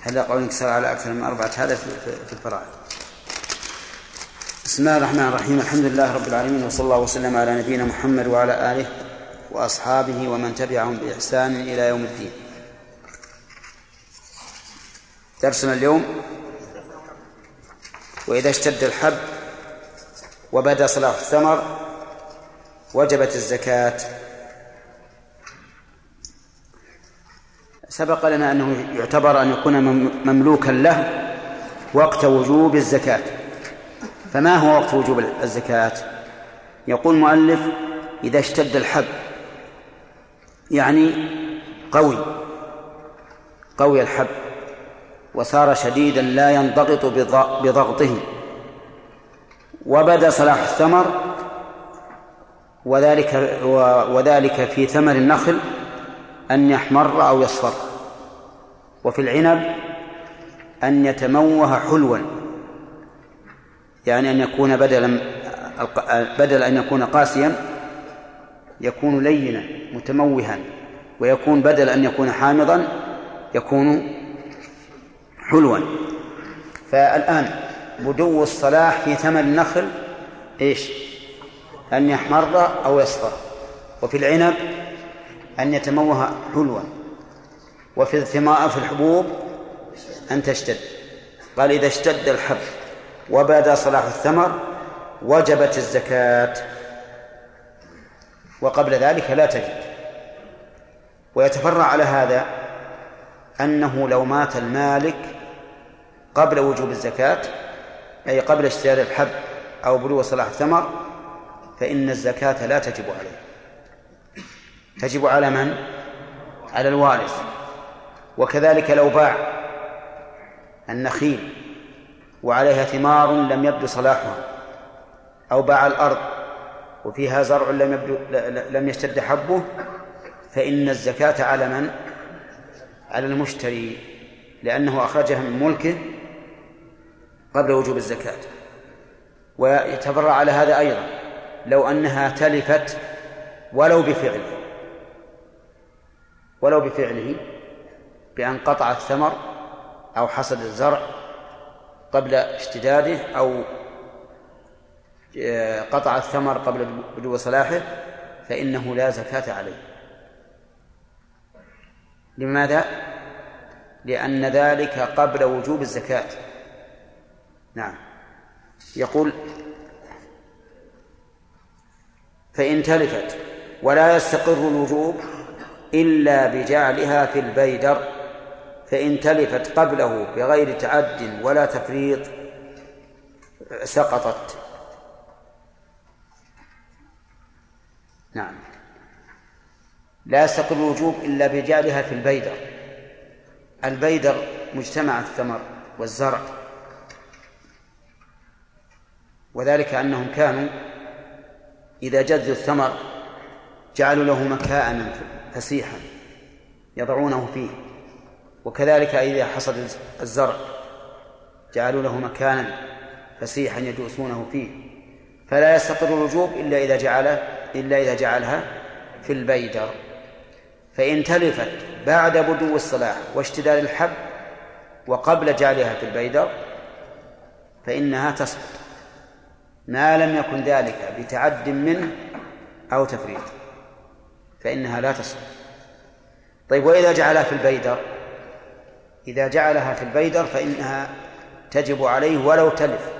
هل قول انكسار على أكثر من أربعة. هذا في الفرائض بسم الله الرحمن الرحيم. الحمد لله رب العالمين وصلى الله وسلم على نبينا محمد وعلى آله وأصحابه ومن تبعهم بإحسان إلى يوم الدين. درسنا اليوم وإذا اشتد الحب وبدأ صلاح الثمر وجبت الزكاة. سبق لنا أنه يعتبر أن يكون مملوكا له وقت وجوب الزكاة. فما هو وقت وجوب الزكاة؟ يقول المؤلف إذا اشتد الحب يعني قوي قوي الحب وصار شديدا لا ينضغط بضغطه. وبدأ صلاح الثمر وذلك وذلك في ثمر النخل أن يحمر أو يصفر. وفي العنب أن يتموه حلوا يعني أن يكون بدلا بدل أن يكون قاسيا يكون لينا متموها ويكون بدل أن يكون حامضا يكون حلوا. فالآن بدو الصلاح في ثمر النخل إيش؟ أن يحمر أو يصفر. وفي العنب أن يتموه حلوا. وفي الثمار في الحبوب أن تشتد. قال إذا اشتد الحب وبدا صلاح الثمر وجبت الزكاة. وقبل ذلك لا تجب ويتفرع على هذا أنه لو مات المالك قبل وجوب الزكاة أي قبل اشتهار الحب أو بلوغ صلاح الثمر فإن الزكاة لا تجب عليه تجب على من؟ على الوارث وكذلك لو باع النخيل وعليها ثمار لم يبدو صلاحها أو باع الأرض وفيها زرع لم يبدو لم يشتد حبه فإن الزكاة على من؟ على المشتري لأنه أخرجها من ملكه قبل وجوب الزكاة. ويتبرع على هذا أيضا لو أنها تلفت ولو بفعله. ولو بفعله بأن قطع الثمر أو حصد الزرع قبل اشتداده أو قطع الثمر قبل بدو صلاحه فإنه لا زكاة عليه. لماذا؟ لأن ذلك قبل وجوب الزكاة. نعم. يقول فإن تلفت ولا يستقر الوجوب إلا بجعلها في البيدر فإن تلفت قبله بغير تعد ولا تفريط سقطت. نعم. لا يستقر الوجوب إلا بجعلها في البيدر. البيدر مجتمع الثمر والزرع. وذلك أنهم كانوا إذا جذوا الثمر جعلوا له مكاء فسيحا يضعونه فيه. وكذلك إذا حصد الزرع جعلوا له مكانا فسيحا يجوسونه فيه. فلا يستقر الوجوب إلا إذا جعل إلا إذا جعلها في البيدر. فإن تلفت بعد بدو الصلاح واشتداد الحب وقبل جعلها في البيدر فإنها تسقط. ما لم يكن ذلك بتعد منه أو تفريط فإنها لا تسقط طيب وإذا جعلها في البيدر؟ إذا جعلها في البيدر فإنها تجب عليه ولو تلف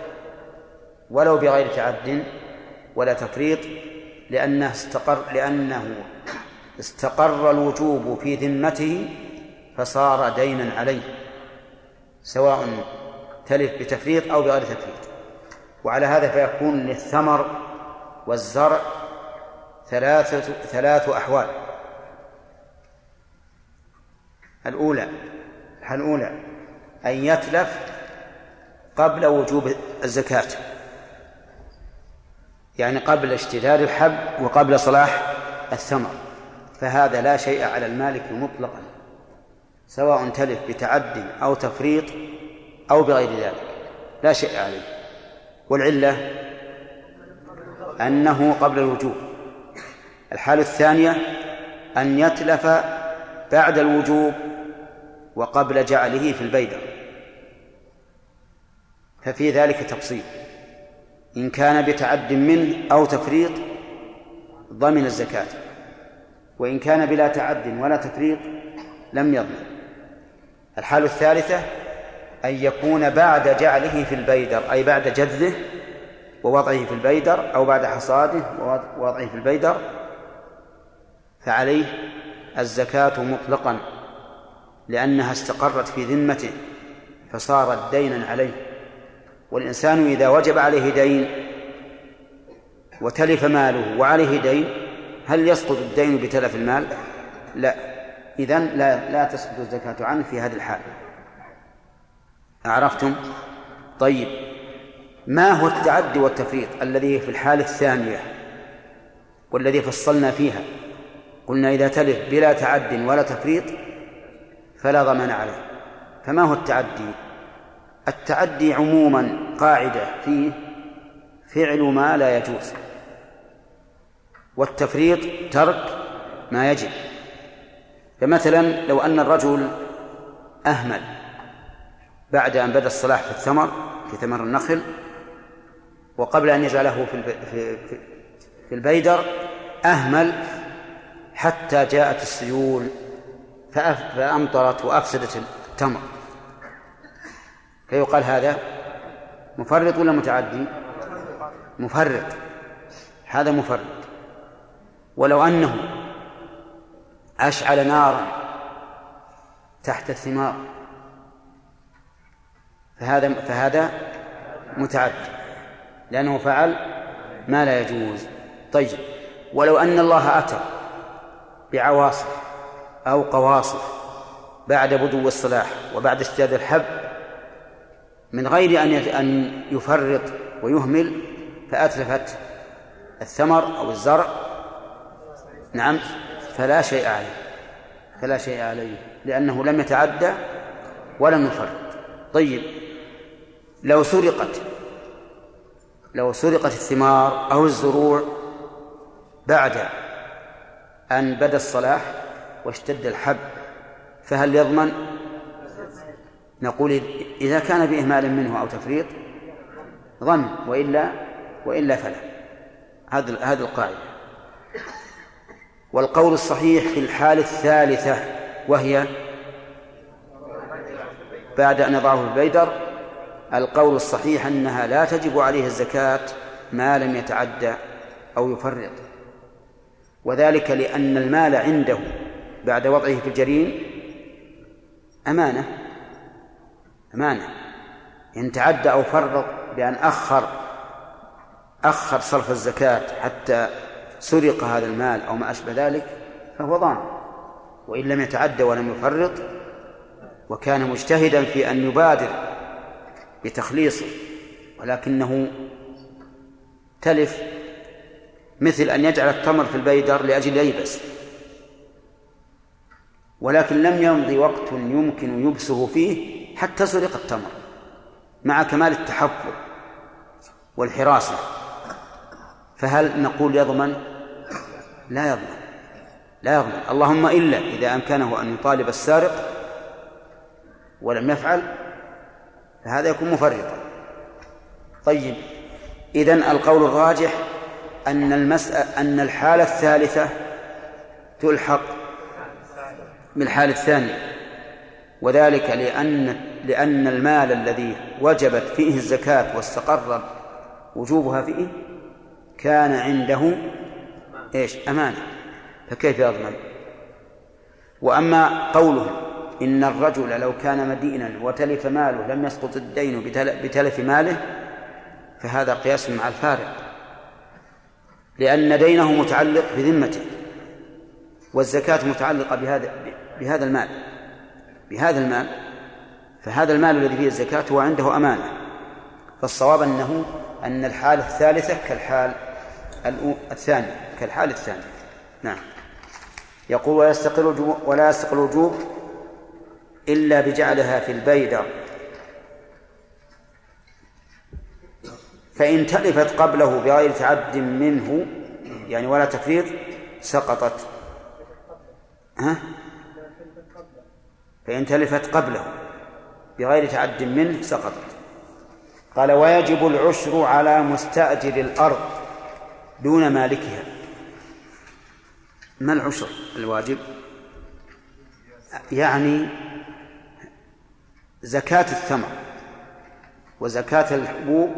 ولو بغير تعد ولا تفريط لأنه استقر لأنه استقر الوجوب في ذمته فصار دينا عليه سواء تلف بتفريط أو بغير تفريط. وعلى هذا فيكون للثمر والزرع ثلاثة ثلاث أحوال. الأولى الحالة الأولى أن يتلف قبل وجوب الزكاة. يعني قبل اشتداد الحب وقبل صلاح الثمر. فهذا لا شيء على المالك مطلقا. سواء تلف بتعد أو تفريط أو بغير ذلك. لا شيء عليه. والعلة أنه قبل الوجوب. الحالة الثانية أن يتلف بعد الوجوب وقبل جعله في البيدر ففي ذلك تفصيل. إن كان بتعد منه أو تفريط ضمن الزكاة. وإن كان بلا تعد ولا تفريط لم يضمن. الحالة الثالثة أن يكون بعد جعله في البيدر أي بعد جذه ووضعه في البيدر أو بعد حصاده ووضعه في البيدر فعليه الزكاة مطلقا لأنها استقرت في ذمته فصارت دينا عليه. والإنسان إذا وجب عليه دين وتلف ماله وعليه دين هل يسقط الدين بتلف المال؟ لا. إذن لا لا تسقط الزكاة عنه في هذه الحال أعرفتم؟ طيب ما هو التعدي والتفريط الذي في الحالة الثانية والذي فصلنا فيها؟ قلنا إذا تلف بلا تعد ولا تفريط فلا ضمان عليه. فما هو التعدي؟ التعدي عموما قاعدة فيه فعل ما لا يجوز والتفريط ترك ما يجب. فمثلا لو أن الرجل أهمل بعد أن بدأ الصلاح في الثمر في ثمر النخل وقبل أن يجعله في في في البيدر أهمل حتى جاءت السيول فأمطرت وأفسدت التمر. فيقال هذا مفرط ولا متعدي؟ مفرط. هذا مفرط. ولو أنه أشعل نارا تحت الثمار فهذا فهذا متعدي لأنه فعل ما لا يجوز. طيب ولو أن الله أتى بعواصف أو قواصف بعد بدو الصلاح وبعد اشتداد الحب من غير أن أن يفرط ويهمل فأتلفت الثمر أو الزرع. نعم فلا شيء عليه فلا شيء عليه لأنه لم يتعدى ولم يفرط. طيب لو سرقت لو سرقت الثمار أو الزروع بعد أن بدا الصلاح واشتد الحب فهل يضمن؟ نقول إذا كان بإهمال منه أو تفريط ظن وإلا وإلا فلا. هذا هذه القاعدة. والقول الصحيح في الحالة الثالثة وهي بعد أن يضعه في البيدر القول الصحيح أنها لا تجب عليه الزكاة ما لم يتعدى أو يفرط. وذلك لأن المال عنده بعد وضعه في الجرين أمانة. أمانة. إن تعدى أو فرط بأن أخر أخر صرف الزكاة حتى سرق هذا المال أو ما أشبه ذلك فهو ضامن. وإن لم يتعدى ولم يفرط وكان مجتهدا في أن يبادر بتخليصه ولكنه تلف مثل أن يجعل التمر في البيدر لأجل ييبس. ولكن لم يمضي وقت يمكن يبسه فيه حتى سرق التمر مع كمال التحفظ والحراسة. فهل نقول يضمن؟ لا يضمن لا يضمن. اللهم إلا إذا أمكنه أن يطالب السارق ولم يفعل فهذا يكون مفرطا طيب إذن القول الراجح أن المسألة أن الحالة الثالثة تلحق بالحالة الثانية وذلك لأن لأن المال الذي وجبت فيه الزكاة واستقر وجوبها فيه كان عنده إيش؟ أمانة فكيف يضمن؟ وأما قوله إن الرجل لو كان مدينا وتلف ماله لم يسقط الدين بتلف ماله فهذا قياس مع الفارق. لأن دينه متعلق بذمته والزكاة متعلقة بهذا بهذا المال. بهذا المال فهذا المال الذي فيه الزكاة هو عنده أمانة. فالصواب أنه أن الحالة الثالثة كالحال الثانية كالحال الثانية نعم. يقول ولا يستقل ولا يستقل الوجوب إلا بجعلها في البيدر فإن تلفت قبله بغير تعد منه يعني ولا تفريط سقطت. ها؟ فإن تلفت قبله بغير تعد منه سقطت. قال ويجب العشر على مستأجر الأرض دون مالكها. ما العشر الواجب؟ يعني زكاة الثمر. وزكاة الحبوب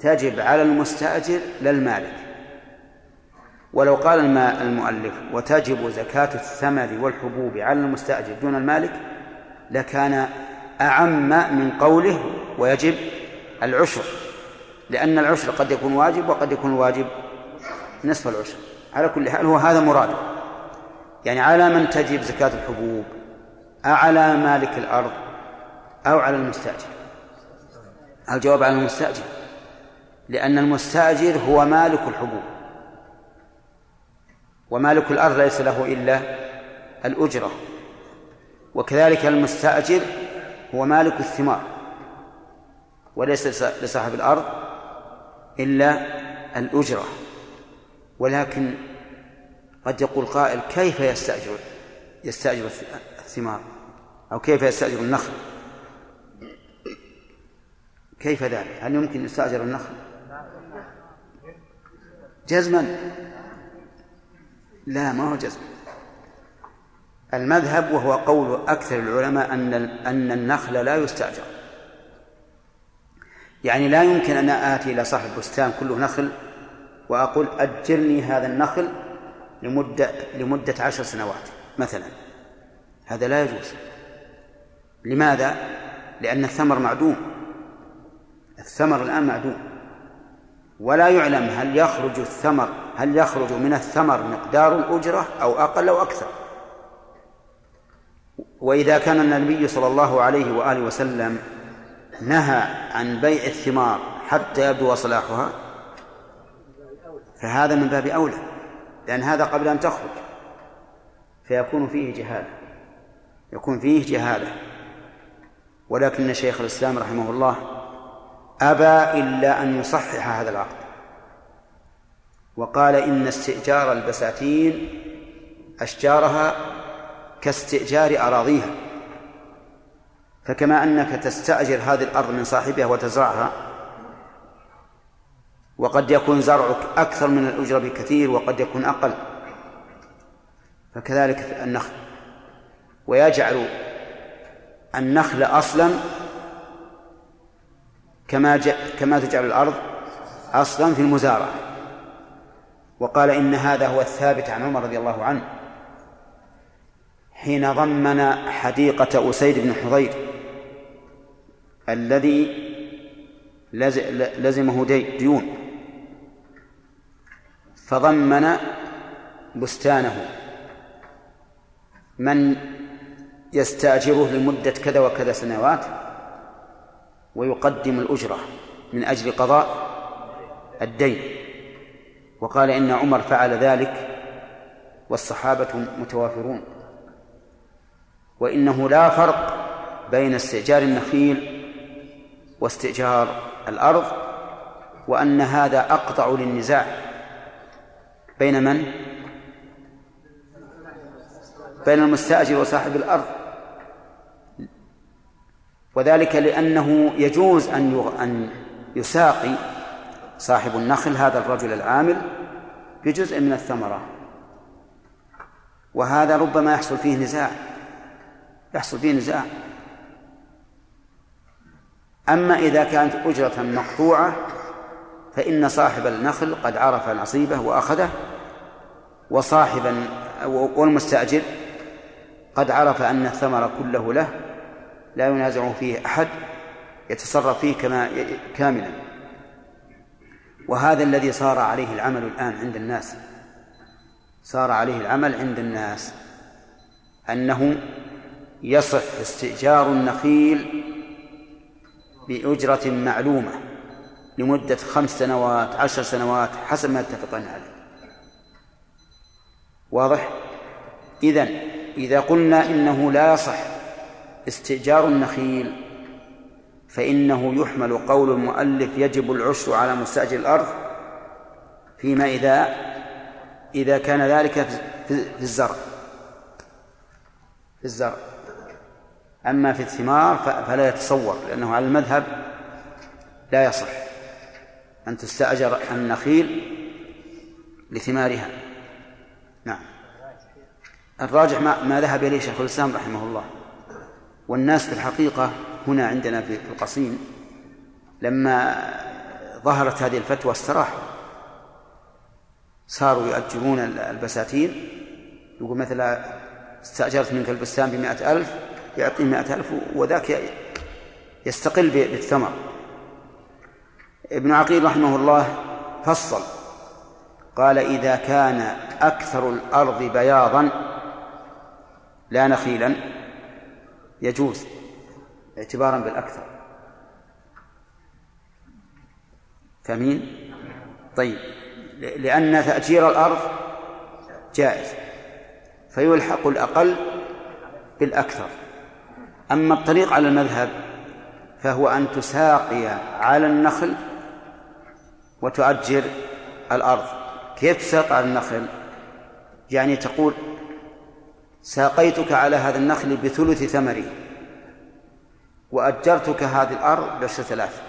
تجب على المستأجر للمالك ولو قال المؤلف وتجب زكاة الثمر والحبوب على المستأجر دون المالك لكان أعم من قوله ويجب العشر. لأن العشر قد يكون واجب وقد يكون الواجب نصف العشر. على كل حال هو هذا مراده يعني على من تجب زكاة الحبوب؟ أعلى مالك الأرض. أو على المستأجر. الجواب على المستأجر. لأن المستأجر هو مالك الحبوب. ومالك الأرض ليس له إلا الأجرة. وكذلك المستأجر هو مالك الثمار. وليس لصاحب الأرض إلا الأجرة. ولكن قد يقول قائل كيف يستأجر يستأجر الثمار؟ أو كيف يستأجر النخل؟ كيف ذلك؟ هل يمكن يستأجر النخل؟ جزما. لا ما هو جزم. المذهب وهو قول أكثر العلماء أن أن النخل لا يستأجر. يعني لا يمكن أن آتي إلى صاحب بستان كله نخل وأقول أجرني هذا النخل لمدة لمدة عشر سنوات مثلا. هذا لا يجوز. لماذا؟ لأن الثمر معدوم. الثمر الآن معدوم. ولا يعلم هل يخرج الثمر هل يخرج من الثمر مقدار الأجرة أو أقل أو أكثر. وإذا كان النبي صلى الله عليه وآله وسلم نهى عن بيع الثمار حتى يبدو صلاحها فهذا من باب أولى لأن هذا قبل أن تخرج. فيكون فيه جهالة يكون فيه جهالة. ولكن شيخ الإسلام رحمه الله أبى إلا أن يصحح هذا العقد. وقال إن استئجار البساتين أشجارها كاستئجار أراضيها. فكما أنك تستأجر هذه الأرض من صاحبها وتزرعها وقد يكون زرعك أكثر من الأجرة بكثير وقد يكون أقل. فكذلك النخل. ويجعل النخل أصلا كما كما تجعل الأرض أصلا في المزارعة. وقال إن هذا هو الثابت عن عمر رضي الله عنه. حين ضمن حديقة أسيد بن حضير الذي لزمه ديون فضمن بستانه من يستأجره لمدة كذا وكذا سنوات ويقدم الأجرة من أجل قضاء الدين. وقال إن عمر فعل ذلك والصحابة متوافرون. وإنه لا فرق بين استئجار النخيل واستئجار الأرض وأن هذا أقطع للنزاع. بين من؟ بين المستأجر وصاحب الأرض. وذلك لأنه يجوز أن أن يساقي صاحب النخل هذا الرجل العامل بجزء من الثمرة. وهذا ربما يحصل فيه نزاع يحصل فيه نزاع. أما إذا كانت أجرة مقطوعة فإن صاحب النخل قد عرف نصيبه وأخذه وصاحب والمستأجر قد عرف أن الثمر كله له لا ينازع فيه أحد يتصرف فيه كما كاملا. وهذا الذي صار عليه العمل الآن عند الناس صار عليه العمل عند الناس أنه يصح استئجار النخيل بأجرة معلومة لمدة خمس سنوات عشر سنوات حسب ما يتفقان عليه واضح؟ إذن إذا قلنا إنه لا يصح استئجار النخيل فإنه يحمل قول المؤلف يجب العشر على مستأجر الأرض فيما إذا إذا كان ذلك في الزرع في الزرع. أما في الثمار فلا يتصور لأنه على المذهب لا يصح أن تستأجر النخيل لثمارها. نعم. الراجح ما, ما ذهب إليه شيخ الإسلام رحمه الله. والناس في الحقيقة هنا عندنا في القصيم لما ظهرت هذه الفتوى استراحوا. صاروا يؤجرون البساتين. يقول مثلا استأجرت منك البستان بمائة ألف يعطيه مائة ألف وذاك يستقل بالثمر. ابن عقيل رحمه الله فصل قال إذا كان أكثر الأرض بياضا لا نخيلا يجوز اعتبارا بالأكثر. فمين طيب لأن تأجير الأرض جائز فيلحق الأقل بالأكثر. أما الطريق على المذهب فهو أن تساقي على النخل وتؤجر الأرض. كيف تساق على النخل؟ يعني تقول ساقيتك على هذا النخل بثلث ثمره وأجرتك هذه الأرض بعشرة آلاف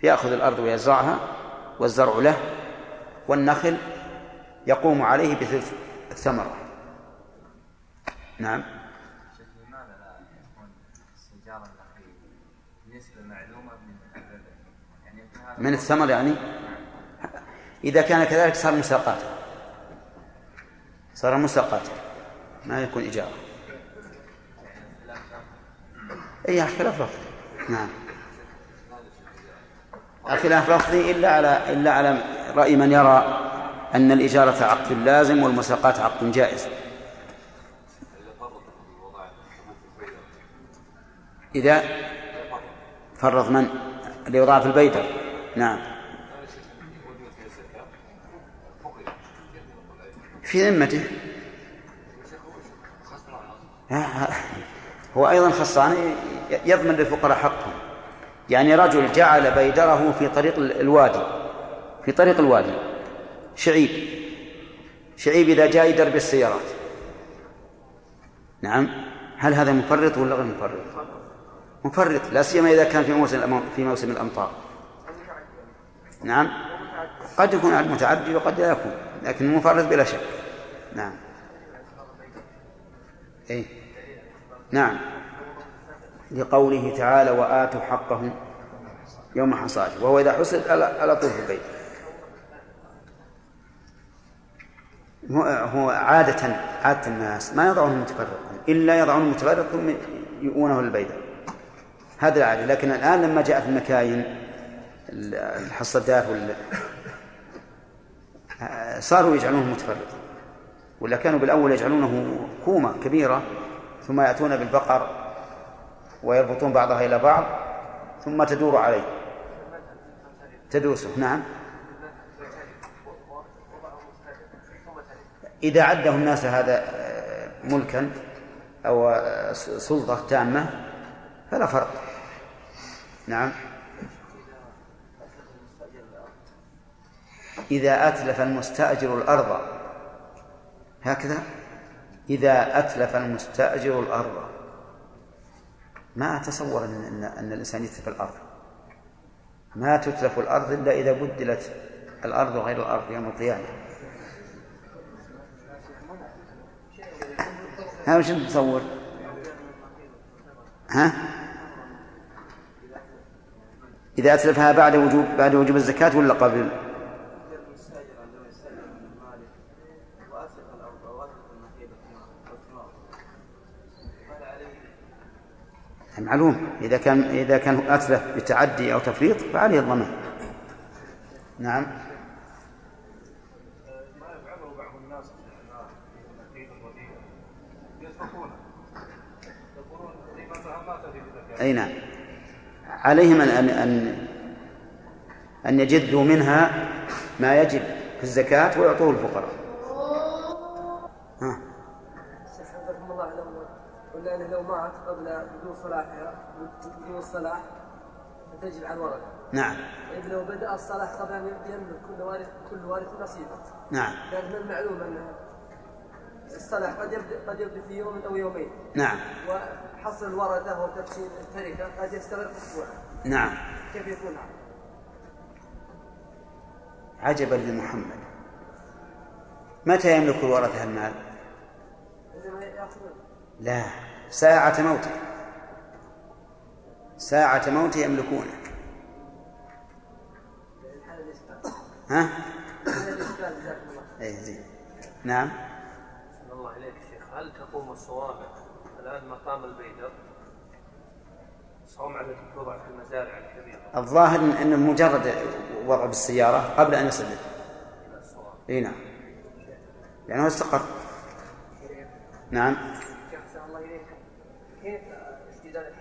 فيأخذ الأرض ويزرعها والزرع له والنخل يقوم عليه بثلث الثمرة. نعم.
من
الثمر يعني؟ إذا كان كذلك صار مساقاته. صار مساقاته ما يكون إجارة أي خلاف لفظي نعم. الخلاف لفظي إلا على إلا على رأي من يرى أن الإجارة عقد لازم والمساقات عقد جائز. إذا فرض من؟ اللي وضع في البيدر نعم. في ذمته. هو أيضا خصان يضمن للفقراء حقهم. يعني رجل جعل بيدره في طريق الوادي في طريق الوادي شعيب. شعيب إذا جاء يدرب السيارات. نعم. هل هذا مفرط ولا غير مفرط؟ مفرط لا سيما إذا كان في موسم في موسم الأمطار. نعم. قد يكون متعدي وقد لا يكون. لكن مفرط بلا شك. نعم. أي نعم. لقوله تعالى وآتوا حقه يوم حصاده وهو إذا حصد على طول البيت. هو عادة عادة الناس ما يضعونه متفرقا إلا يضعونه متفرقا ثم يؤونه للبيت هذا العادة. لكن الآن لما جاءت المكاين الحصدات وال صاروا يجعلونه متفرقا ولا كانوا بالأول يجعلونه كومة كبيرة ثم يأتون بالبقر ويربطون بعضها إلى بعض ثم تدور عليه. تدوسه نعم. إذا عده الناس هذا آه، ملكا أو آه، سلطة تامة فلا فرق. نعم. إذا أتلف المستأجر الأرض هكذا إذا أتلف المستأجر الأرض ما أتصور أن, أن الإنسان يتلف الأرض ما تتلف الأرض إلا إذا بدلت الأرض غير الأرض يوم القيامة ها وش تصور؟ ها؟ إذا أتلفها بعد وجوب بعد وجوب الزكاة ولا قبل؟ معلوم إذا كان إذا كان أتلف بتعدي أو تفريط فعليه الضمان. نعم. أي نعم. عليهم أن أن, أن يجدوا منها ما يجب في الزكاة ويعطوه الفقراء ها
شيخ حفظكم الله لو انه لو مات قبل بدون صلاحها بدون الصلاح فتجب على الورثه
نعم.
طيب لو بدأ الصلاح قبل ان يملك كل وارث كل وارث نصيبه
نعم.
لكن من المعلوم أن الصلاح قد يبدا قد يبدأ في يوم أو يومين.
نعم.
وحصل الورثة وتقسيم التركة قد يستغرق اسبوعا
نعم.
كيف يكون
عجبا لمحمد. متى يملك الورثة المال؟ لا. ساعة موته ساعة موته يملكونه. ها؟ اي زين. نعم.
الله إليك شيخ. هل تقوم الصوامع الآن مقام البيدر صومعة التي توضع في المزارع الكبيرة.
الظاهر إن- إن مجرد وضع بالسيارة قبل أن
إلى الصوامع
إي نعم. لأنه استقر. نعم
شيخ أحسن الله إليك كيف استدلال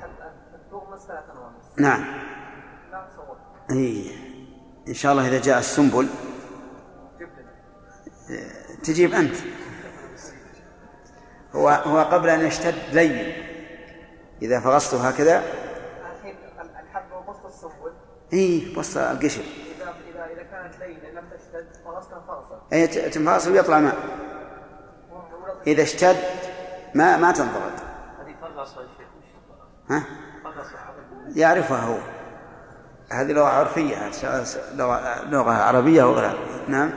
نعم.
لا تصور.
إي. إن شاء الله إذا جاء السنبل. تجيب أنت. هو هو قبل أن يشتد لين. إذا فغصته هكذا.
الحين الحبة وسط السنبل.
إي وسط القشر.
إذا إذا إذا كانت لينة لم تشتد فرصتها فرصة
إي ت- تنفاصل ويطلع ماء. إذا اشتد ما ما تنضغط
هذه فغصة يا شيخ وش
ها؟ يعرفها هو. هذه لغة عرفية لغة عربية وغيرها نعم.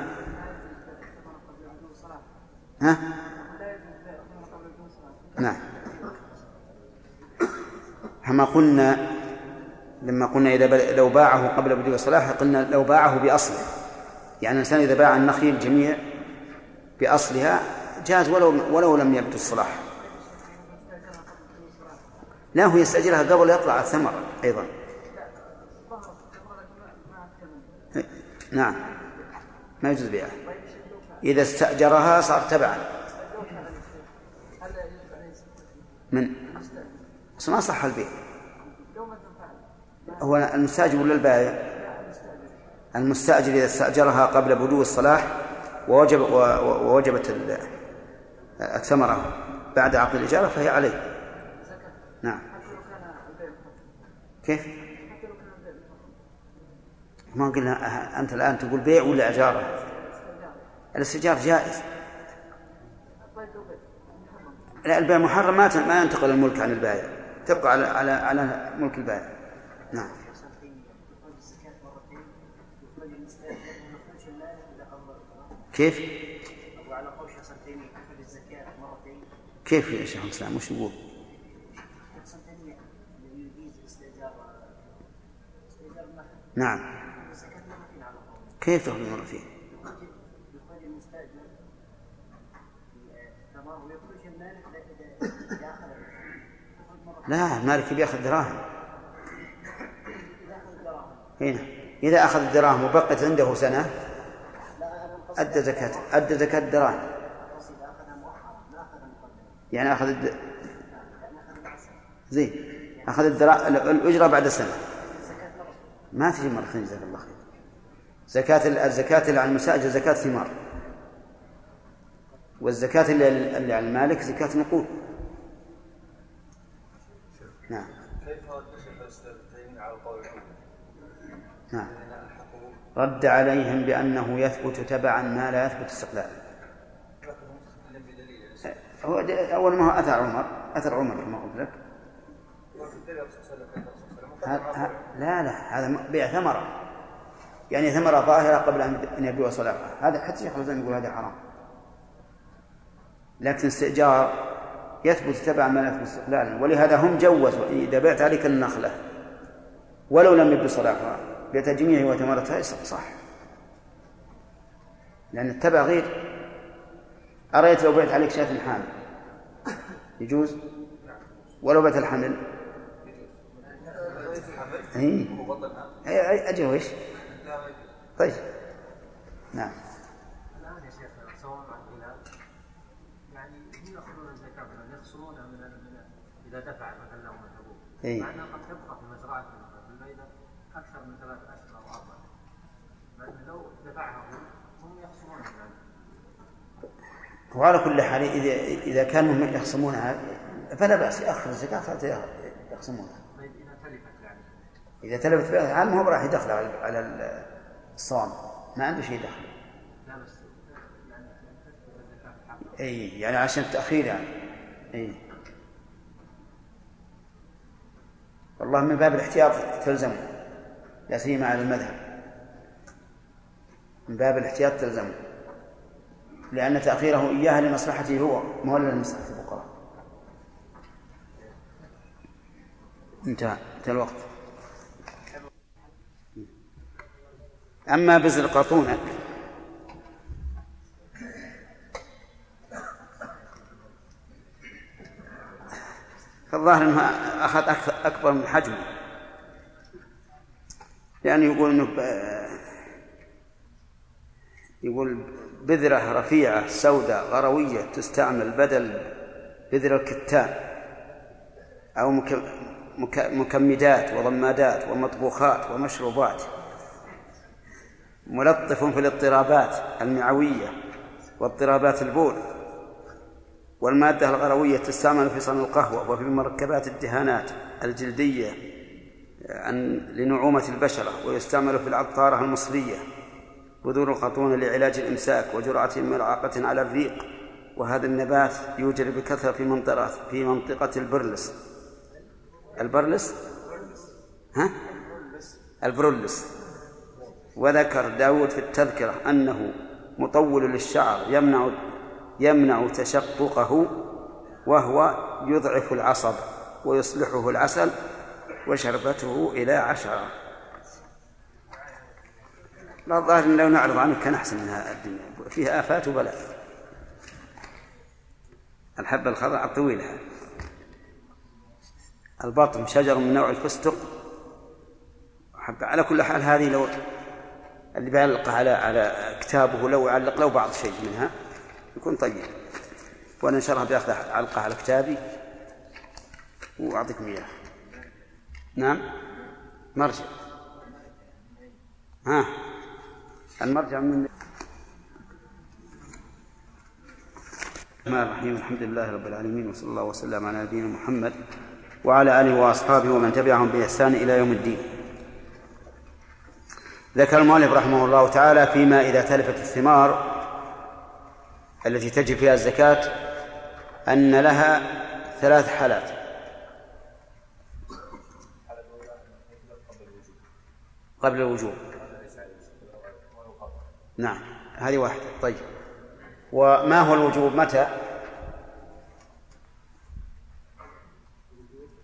ها؟ نعم. كما قلنا لما قلنا إذا لو باعه قبل بدء الصلاح قلنا لو باعه بأصله. يعني الإنسان إذا باع النخيل جميع بأصلها جاز ولو ولو لم يبدو الصلاح. لا هو يستأجرها قبل يطلع الثمر أيضا. نعم ما يجوز بيعها إذا استأجرها صار تبعا. من؟ بس ما صح البيع. هو المستأجر ولا البائع؟ المستأجر إذا استأجرها قبل بدو الصلاح ووجب ووجبت ال- الثمرة بعد عقد الإجارة فهي عليه. نعم. كيف؟ ما قلنا أنت الآن تقول بيع ولا إجارة؟ الاستئجار جائز لا البيع محرم ما ما ينتقل الملك عن البائع تبقى على على على ملك البائع نعم كيف؟ كيف يا شيخ الإسلام وش يقول؟
شخص تيمية يجيز استئجار استئجار النخل
نعم. كيف تخرج مرتين؟ لا المالك بياخذ دراهم. هنا. إذا أخذ الدراهم وبقت عنده سنة أدى زكاة أدى زكاة الدراهم يعني أخذ الد... زين. أخذ الدرا... الأجرة بعد سنة ما تجي مرتين جزاك الله خير. زكاة ال- الزكاة اللي على المستأجر زكاة ثمار والزكاة اللي على المالك زكاة نقود نعم.
كيف رد شيخ الاسلام على القول
نعم.
الحقوق
رد عليهم بأنه يثبت تبعا ما لا يثبت استقلالا. هو أول ما هو أثر عمر أثر عمر كما قلت لك. لا لا هذا بيع ثمرة. يعني ثمرة ظاهرة قبل أن يبيع صلاحها هذا حتى شيخ الإسلام يقول هذا حرام. لكن استئجار يثبت تبعا ما يثبت استقلالا ولهذا هم جوزوا. إذا بعت عليك النخلة ولو لم يبدو صلاحها بتجميعها وثمرتها صح. لأن التبع غير. أرأيت لو بعت عليك شاة حامل يجوز؟ ولو بعت الحمل؟ اي اي اي أجل وش؟ طيب. نعم.
الآن يا شيخ سواء مع يعني هم يأخذون الزكاة مثلا يخصمونها من إذا دفع مثلا لهم الحبوب
إي.
مع أنها قد تبقى في مزرعة في البيضة أكثر من ثلاث أشهر أو أربعة مع أنه لو دفعها هم يخصمونها
وعلى كل حال إذا إذا كانوا هم يخصمونها فلا بأس يأخذ الزكاة حتى يخصمونها
طيب إذا تلفت يعني
إذا تلفت بها ما هو راح يدخل على الصوم. ما عنده شيء دخل
لا بس يعني تثبت الزكاة في حقه
إي يعني عشان التأخير يعني. إي. والله من باب الاحتياط تلزم لا سيما على المذهب. من باب الاحتياط تلزم لأن تأخيره إياها لمصلحته هو ما لمصلحة الفقراء. انتهى انتهى الوقت. أما بزر قاطونة فالظاهر أنه أخذ أكثر- أكبر من حجمه. لأنه يقول إنه ب- يقول بذرة رفيعة سوداء غروية تستعمل بدل بذر الكتان أو مك- مك- مكمدات وضمادات ومطبوخات ومشروبات. ملطف في الاضطرابات المعوية واضطرابات البول والمادة الغروية تستعمل في صنع القهوة وفي مركبات الدهانات الجلدية عن لنعومة البشرة ويستعمل في العطارة المصرية بذور الخطون لعلاج الإمساك وجرعة ملعقة على الريق وهذا النبات يوجد بكثرة في منطقة في منطقة البرلس. البرلس؟ ها؟ البرولس وذكر داود في التذكرة أنه مطول للشعر يمنع يمنع تشققه وهو يضعف العصب ويصلحه العسل وشربته إلى عشرة. لا الظاهر لو نعرض عنه كان أحسن من الدنيا. فيها آفات وبلاء. الحبة الخضراء الطويلة. البطن شجر من نوع الفستق. حبة على كل حال هذه لو اللي بيعلق على على كتابه لو علق له بعض شيء منها يكون طيب. وأنا إن شاء الله بياخذ علقه على كتابي وأعطيكم اياه نعم؟ مرجع. ها. المرجع من الرحمن الرحيم. الحمد لله رب العالمين وصلى الله وسلم على نبينا محمد وعلى آله وأصحابه ومن تبعهم بإحسان إلى يوم الدين. ذكر المؤلف رحمه الله تعالى فيما إذا تلفت الثمار التي تجب فيها الزكاة أن لها ثلاث حالات. قبل الوجوب. نعم هذه واحدة. طيب. وما هو الوجوب؟ متى؟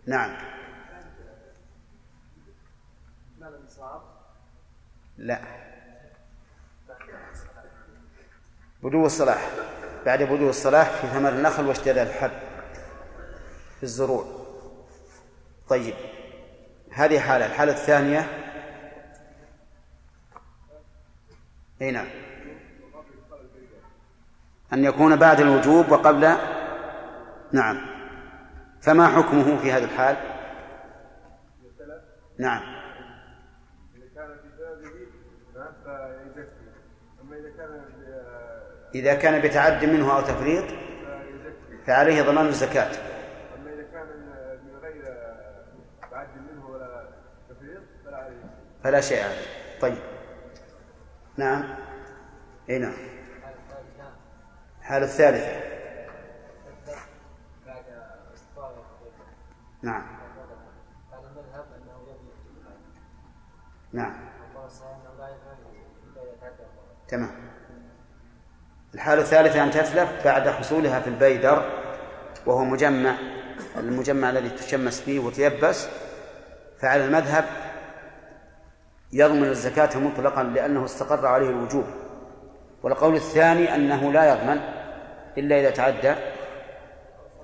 نعم. لا. بدو الصلاح بعد بدو الصلاح في ثمر النخل واشتداد الحب في الزروع. طيب. هذه حالة. الحالة الثانية. أي نعم. أن يكون بعد الوجوب وقبل. نعم. فما حكمه في هذه الحال؟ نعم
إذا كان في بابه فيزكي أما إذا كان
إذا كان بتعد منه أو تفريط فعليه ضمان الزكاة.
أما إذا كان من غير تعد منه ولا تفريط فلا عليه.
فلا شيء عليه. طيب. نعم. اي نعم. الحالة الثالثة. نعم. نعم.
الله صحيح انه لا يفعل الا اذا تعدى الله
تمام الحالة الثالثة أن تتلف بعد حصولها في البيدر وهو مجمع المجمع الذي تشمس فيه وتيبس. فعلى المذهب يضمن الزكاة مطلقا لأنه استقر عليه الوجوب. والقول الثاني أنه لا يضمن إلا إذا تعدى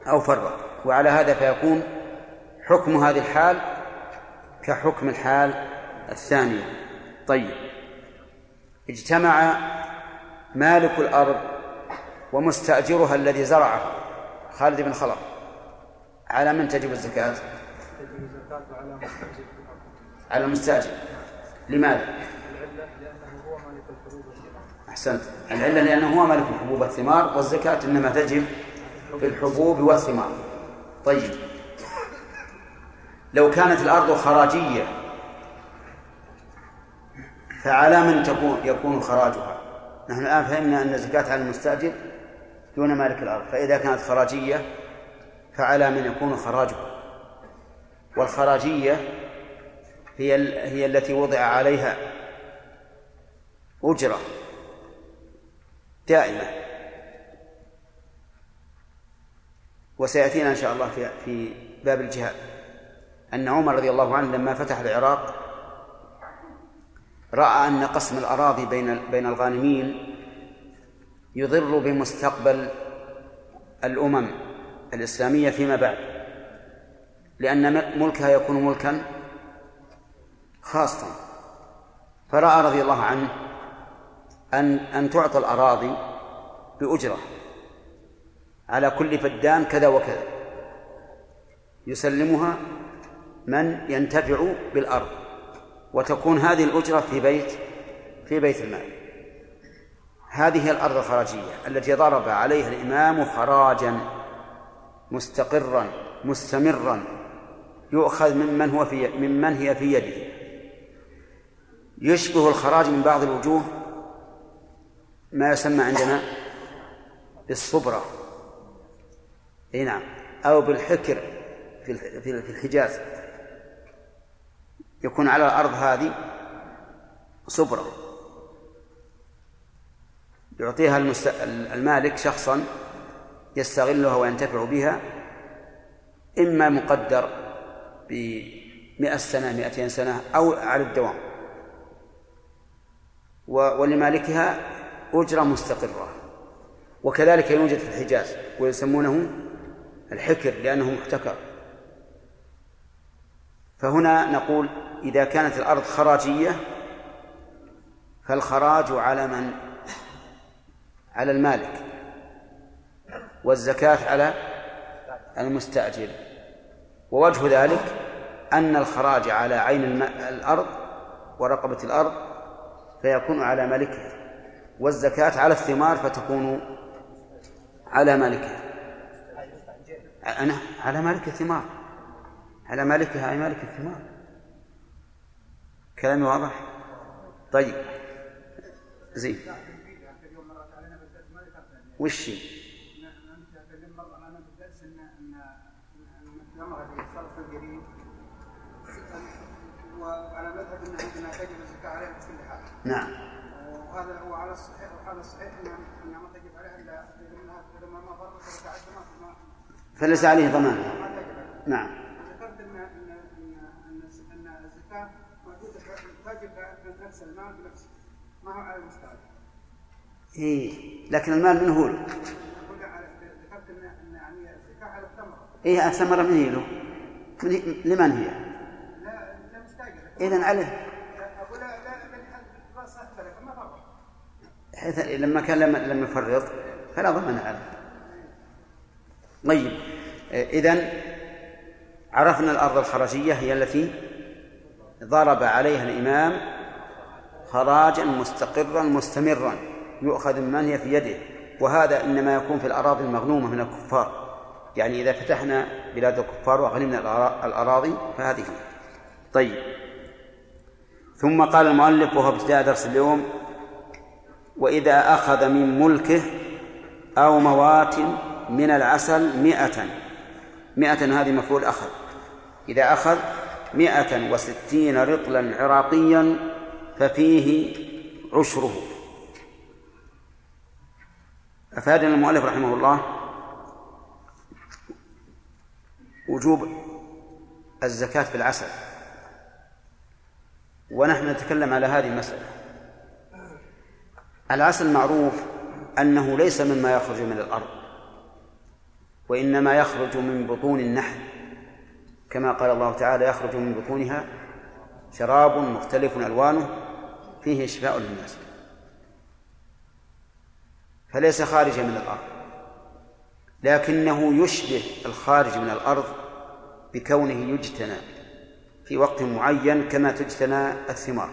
أو فرط وعلى هذا فيكون حكم هذه الحال كحكم الحال الثانية طيب. اجتمع مالك الأرض ومستأجرها الذي زرعه خالد بن خلف على من تجب الزكاة؟
تجب الزكاة على مستأجر
على المستأجر. لماذا؟
العلة لأنه هو مالك الحبوب والثمار
أحسنت. العلة لأنه هو مالك الحبوب والثمار والزكاة إنما تجب في الحبوب والثمار. طيب. لو كانت الأرض خراجية فعلى من تكون يكون خراجها؟ نحن الآن فهمنا أن الزكاة على المستأجر دون مالك الأرض فإذا كانت خراجية فعلى من يكون خراجها. والخراجية هي هي التي وضع عليها أجرة دائمة. وسيأتينا إن شاء الله في في باب الجهاد. أن عمر رضي الله عنه لما فتح العراق رأى أن قسم الأراضي بين بين الغانمين يضر بمستقبل الأمم الإسلامية فيما بعد لأن ملكها يكون ملكا خاصا. فرأى رضي الله عنه أن أن تعطى الأراضي بأجرة على كل فدان كذا وكذا يسلمها من ينتفع بالأرض. وتكون هذه الأجرة في بيت في بيت المال. هذه الأرض الخراجية التي ضرب عليها الإمام خراجا مستقرا مستمرا. يؤخذ ممن هو في ممن هي في يده. يشبه الخراج من بعض الوجوه ما يسمى عندنا بالصبرة. أي نعم. أو بالحكر في الح- في في الحجاز. يكون على الأرض هذه صبرة يعطيها المست... المالك شخصا يستغلها وينتفع بها إما مقدر بمئة سنة مئتين سنة أو على الدوام. و... ولمالكها أجرة مستقرة. وكذلك يوجد في الحجاز ويسمونه الحكر لأنه محتكر. فهنا نقول إذا كانت الأرض خراجية فالخراج على من؟ على المالك. والزكاة على المستأجر. ووجه ذلك أن الخراج على عين. الأرض ورقبة الأرض فيكون على مالكها. والزكاة على الثمار فتكون على مالكها. أنا؟ على مالك الثمار. على مالكها أي مالك الثمار. كلامي واضح؟ طيب. زين. وش؟
وعلى
نعم.
وهذا هو على الصحيح وهذا الصحيح ان ما تجب عليها الا اذا ما ما
فليس عليه ضمان. نعم
ذكرت ان ان ان ان ان الزكاه موجوده تجب في نفس المال بنفسه ما هو على المستعد
إيه لكن المال من هو
ذكرت ان يعني الزكاه على الثمره
إيه الثمرة من هي له؟ لمن هي؟
لا لا
إذا عليه
أقول لا لا لا راس اختلف ما فرق
حيث لما كان لم لم يفرط فلا ضمان عليه طيب إذا عرفنا الأرض الخراجية هي التي ضرب عليها الإمام خراجا مستقرا مستمرا. يؤخذ ممن هي في يده. وهذا إنما يكون في الأراضي المغنومة من الكفار. يعني إذا فتحنا بلاد الكفار وغنمنا الأراضي فهذه طيب. ثم قال المؤلف وهو ابتداء درس اليوم وإذا أخذ من ملكه أو موات من العسل مئة. مئة هذه مفعول أخذ. إذا أخذ مئة وستين رطلا عراقيا ففيه عشره. أفادنا المؤلف رحمه الله وجوب الزكاة في العسل. ونحن نتكلم على هذه المسألة. العسل معروف أنه ليس مما يخرج من الأرض وإنما يخرج من بطون النحل. كما قال الله تعالى يخرج من بطونها شراب مختلف ألوانه فيه شفاء للناس. فليس خارجا من الأرض. لكنه يشبه الخارج من الأرض بكونه يجتنى في وقت معين كما تجتنى الثمار.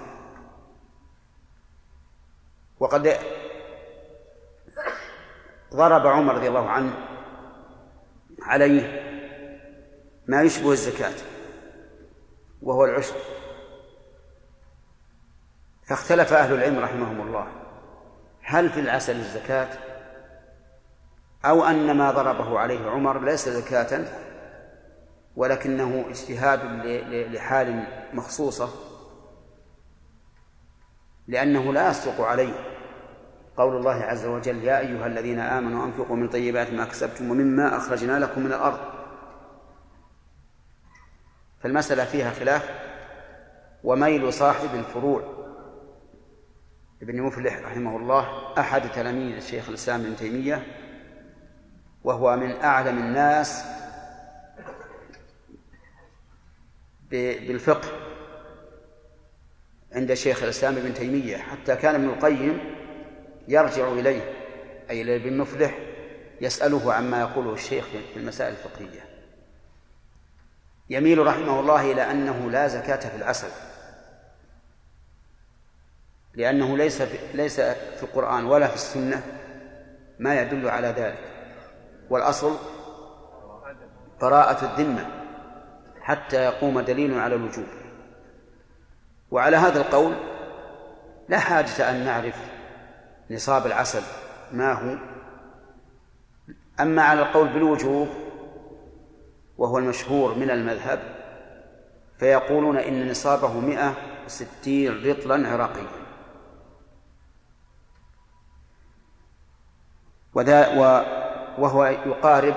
وقد ضرب عمر رضي الله عنه عليه ما يشبه الزكاة وهو العشر فاختلف أهل العلم رحمهم الله. هل في العسل الزكاة؟ أو أن ما ضربه عليه عمر ليس زكاة ولكنه اجتهاد لحال مخصوصة لأنه لا يصدق عليه. قول الله عز وجل يا أيها الذين آمنوا أنفقوا من طيبات ما كسبتم ومما أخرجنا لكم من الأرض. فالمسألة فيها خلاف وميل صاحب الفروع. ابن مفلح رحمه الله أحد تلاميذ الشيخ الإسلام ابن تيمية وهو من أعلم الناس بالفقه عند شيخ الإسلام ابن تيمية حتى كان ابن القيم يرجع إليه أي إلى ابن مفلح يسأله عما يقوله الشيخ في المسائل الفقهية. يميل رحمه الله إلى أنه لا زكاة في العسل. لأنه ليس في ليس في القرآن ولا في السنة ما يدل على ذلك. والأصل براءة الذمة حتى يقوم دليل على الوجوب. وعلى هذا القول لا حاجة أن نعرف نصاب العسل ما هو. أما على القول بالوجوب وهو المشهور من المذهب فيقولون إن نصابه مئة وستين رطلا عراقيا. وذا وهو يقارب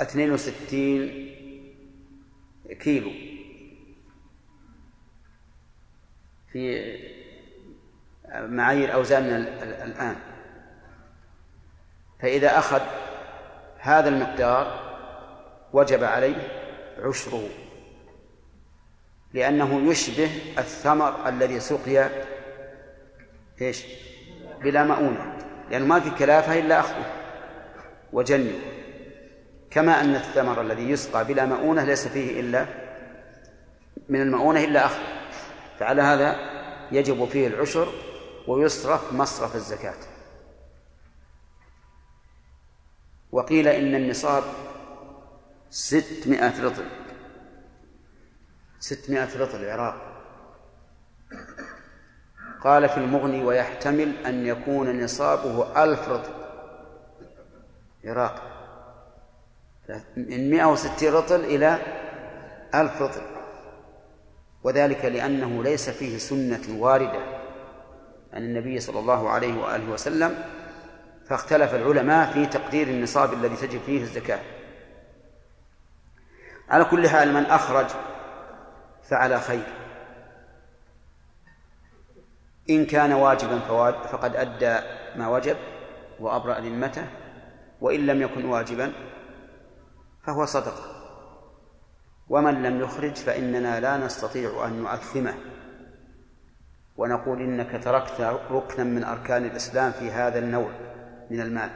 اثنين وستين كيلو. في معايير أوزاننا الآن. فإذا أخذ هذا المقدار وجب عليه عشره لأنه يشبه الثمر الذي سقي إيش؟ بلا مؤونة. لأنه ما في كلافة إلا أخذه وجنه. كما أن الثمر الذي يسقى بلا مؤونة ليس فيه إلا من المؤونة إلا أخذ فعلى هذا يجب فيه العشر ويصرف مصرف الزكاة. وقيل إن النصاب ستمائة رطل. ستمائة رطل العراق. قال في المغني ويحتمل أن يكون نصابه ألف رطل عراق من مائة وستين رطل إلى ألف رطل وذلك لأنه ليس فيه سنة واردة. عن النبي صلى الله عليه وآله وسلم فاختلف العلماء في تقدير النصاب الذي تجب فيه الزكاة. على كل حال من أخرج فعلى خير. إن كان واجبا فقد أدى ما وجب وأبرأ ذمته وإن لم يكن واجبا فهو صدقة. ومن لم يخرج فإننا لا نستطيع أن نؤثمه. ونقول إنك تركت ركنا من أركان الإسلام في هذا النوع من المال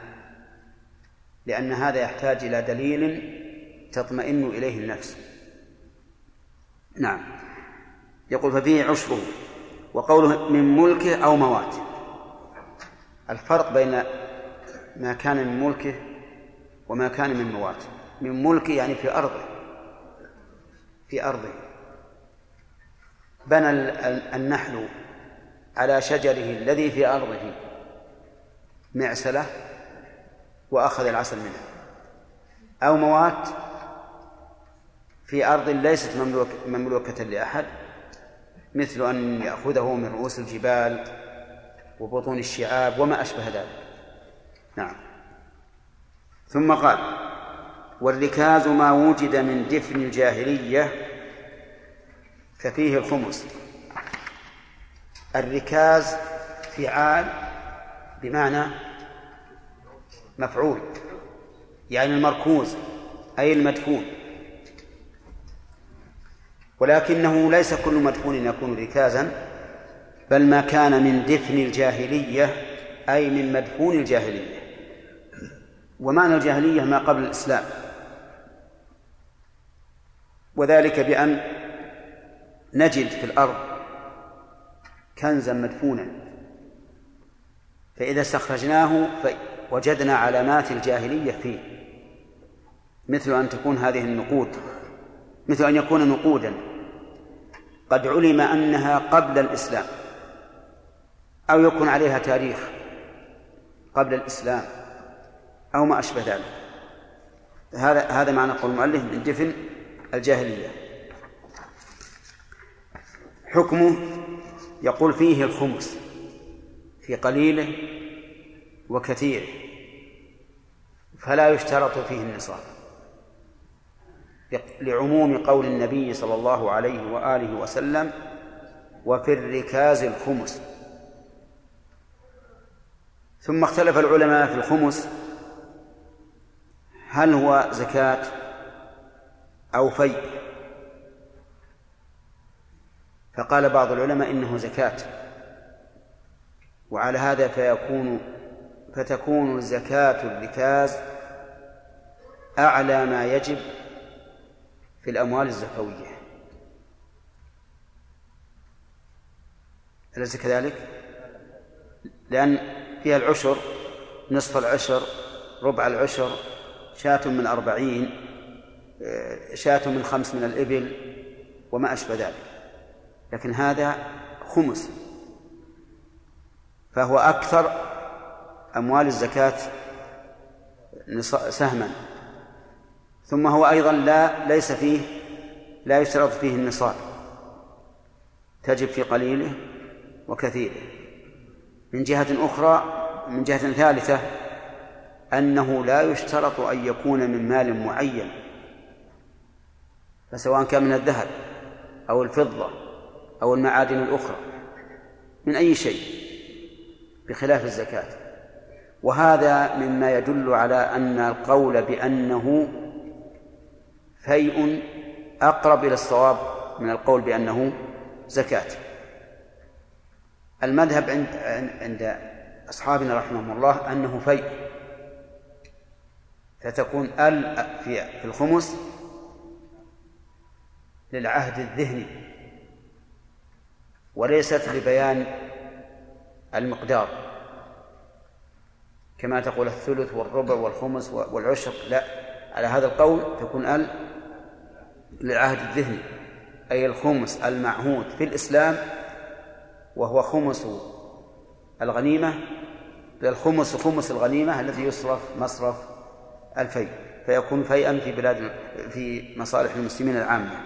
لأن هذا يحتاج إلى دليل تطمئن إليه النفس. نعم. يقول ففيه عشره وقوله من ملكه أو مواته. الفرق بين ما كان من ملكه وما كان من مواته. من ملكه يعني في أرضه. في أرضه. بنى النحل على شجره الذي في أرضه معسلة وأخذ العسل منها. أو موات في أرض ليست مملوك مملوكة لأحد. مثل أن يأخذه من رؤوس الجبال وبطون الشعاب وما أشبه ذلك. نعم. ثم قال والركاز ما وجد من دفن الجاهلية ففيه الخمس. الركاز فعال بمعنى مفعول يعني المركوز أي المدفون. ولكنه ليس كل مدفون يكون ركازا بل ما كان من دفن الجاهلية أي من مدفون الجاهلية. ومعنى الجاهلية ما قبل الإسلام. وذلك بأن نجد في الأرض كنزا مدفونا. فإذا استخرجناه وجدنا علامات الجاهلية فيه. مثل أن تكون هذه النقود مثل أن يكون نقودا. قد علم أنها قبل الإسلام أو يكون عليها تاريخ قبل الإسلام أو ما أشبه ذلك. هذا هذا معنى قول المؤلف من دفن الجاهلية. حكمه يقول فيه الخمس في قليله وكثيره فلا يشترط فيه النصاب. لعموم قول النبي صلى الله عليه وآله وسلم وفي الركاز الخمس. ثم اختلف العلماء في الخمس. هل هو زكاة أو في فقال بعض العلماء إنه زكاة. وعلى هذا فيكون فتكون زكاة الركاز أعلى ما يجب في الأموال الزكوية أليس كذلك؟ لأن فيها العشر نصف العشر ربع العشر شاة من أربعين شاة من خمس من الإبل وما أشبه ذلك. لكن هذا خمس. فهو أكثر أموال الزكاة سهما. ثم هو أيضا لا ليس فيه لا يشترط فيه النصاب. تجب في قليله وكثيره. من جهة أخرى من جهة ثالثة أنه لا يشترط أن يكون من مال معين فسواء كان من الذهب أو الفضة أو المعادن الأخرى من أي شيء بخلاف الزكاة. وهذا مما يدل على أن القول بأنه فيء أقرب إلى الصواب من القول بأنه زكاة. المذهب عند عند أصحابنا رحمهم الله أنه فيء. فتكون ال في الخمس للعهد الذهني وليست لبيان المقدار. كما تقول الثلث والربع والخمس والعشر لا على هذا القول تكون ال للعهد الذهني أي الخمس المعهود في الإسلام وهو خمس الغنيمة الخمس خمس الغنيمة الذي يصرف مصرف الفيء فيكون فيئا في بلاد في مصالح المسلمين العامة.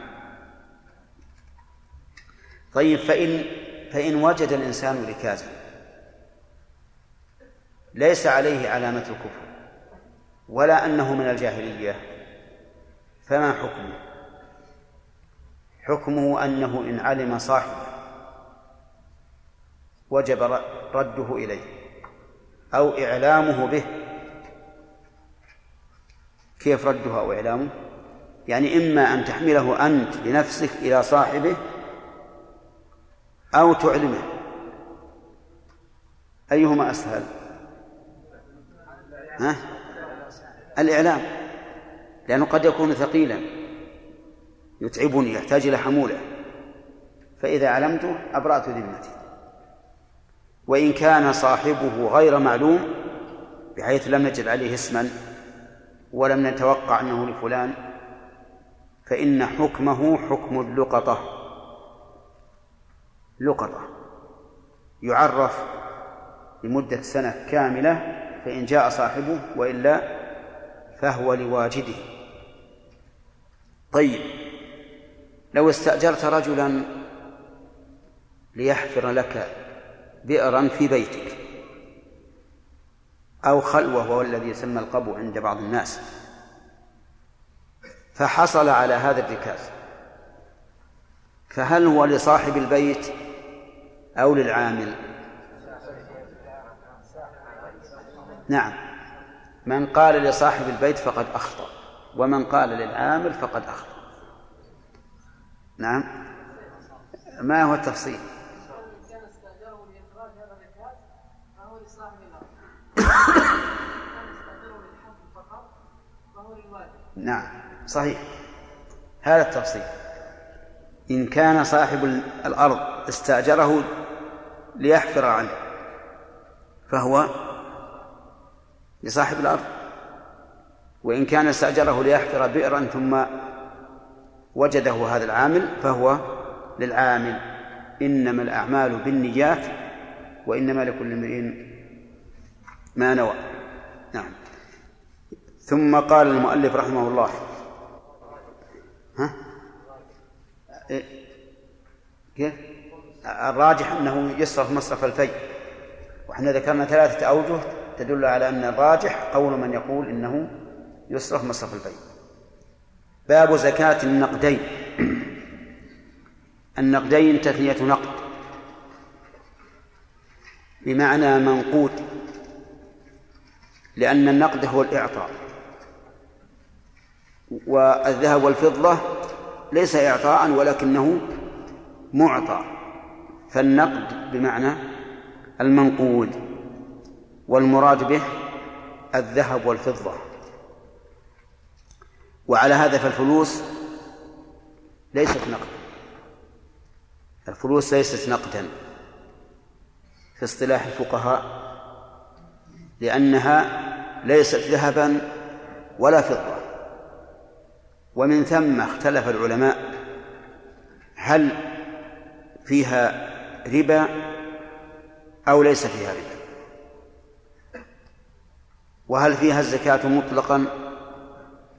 طيب فإن فإن وجد الإنسان ركازا ليس عليه علامة الكفر ولا أنه من الجاهلية فما حكمه؟ حكمه أنه إن علم صاحبه وجب رده إليه أو إعلامه به. كيف رده أو إعلامه؟ يعني إما أن تحمله أنت بنفسك إلى صاحبه أو تعلمه. أيهما أسهل؟ ها؟ الإعلام. لأنه قد يكون ثقيلا. يتعبني يحتاج إلى حمولة. فإذا علمته أبرأت ذمتي. وإن كان صاحبه غير معلوم بحيث لم نجد عليه اسما ولم نتوقع أنه لفلان فإن حكمه حكم اللقطة. لقطة. يعرف لمدة سنة كاملة فإن جاء صاحبه وإلا فهو لواجده. طيب. لو استأجرت رجلا ليحفر لك بئرا في بيتك أو خلوة وهو الذي يسمى القبو عند بعض الناس. فحصل على هذا الركاز. فهل هو لصاحب البيت أو للعامل؟ نعم. من قال لصاحب البيت فقد أخطأ ومن قال للعامل فقد أخطأ. نعم. ما هو التفصيل؟ نعم صحيح. هذا التفصيل. إن كان صاحب الأرض استأجره ليحفر عنه فهو لصاحب الأرض. وإن كان استأجره ليحفر بئرا ثم وجده هذا العامل فهو للعامل. إنما الأعمال بالنيات وإنما لكل امرئ ما نوى. نعم. ثم قال المؤلف رحمه الله. ها؟ إيه؟ كيف؟ الراجح أنه يصرف مصرف الفي وإحنا ذكرنا ثلاثة أوجه تدل على أن الراجح قول من يقول إنه يصرف مصرف الفي باب زكاة النقدين. النقدين تثنية نقد. بمعنى منقود. لأن النقد هو الإعطاء. والذهب والفضة ليس إعطاء ولكنه معطى. فالنقد بمعنى المنقود. والمراد به الذهب والفضة. وعلى هذا فالفلوس ليست نقد الفلوس ليست نقدا في اصطلاح الفقهاء لأنها ليست ذهبا ولا فضة. ومن ثم اختلف العلماء هل فيها ربا أو ليس فيها ربا. وهل فيها الزكاة مطلقا؟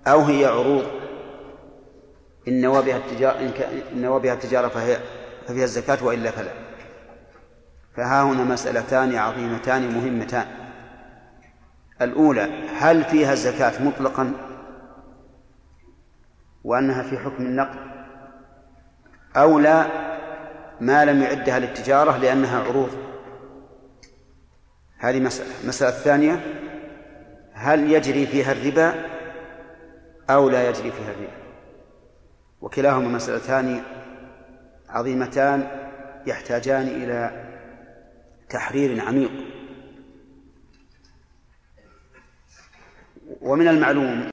أو هي عروض. إن نوى التجارة إن نوى بها التجارة فهي ففيها الزكاة وإلا فلا. فها هنا مسألتان عظيمتان مهمتان. الأولى هل فيها الزكاة مطلقا؟ وأنها في حكم النقد. أو لا ما لم يعدها للتجارة لأنها عروض. هذه مسألة. المسألة الثانية هل يجري فيها الربا؟ أو لا يجري فيها الربا وكلاهما مسألتان عظيمتان يحتاجان إلى تحرير عميق. ومن المعلوم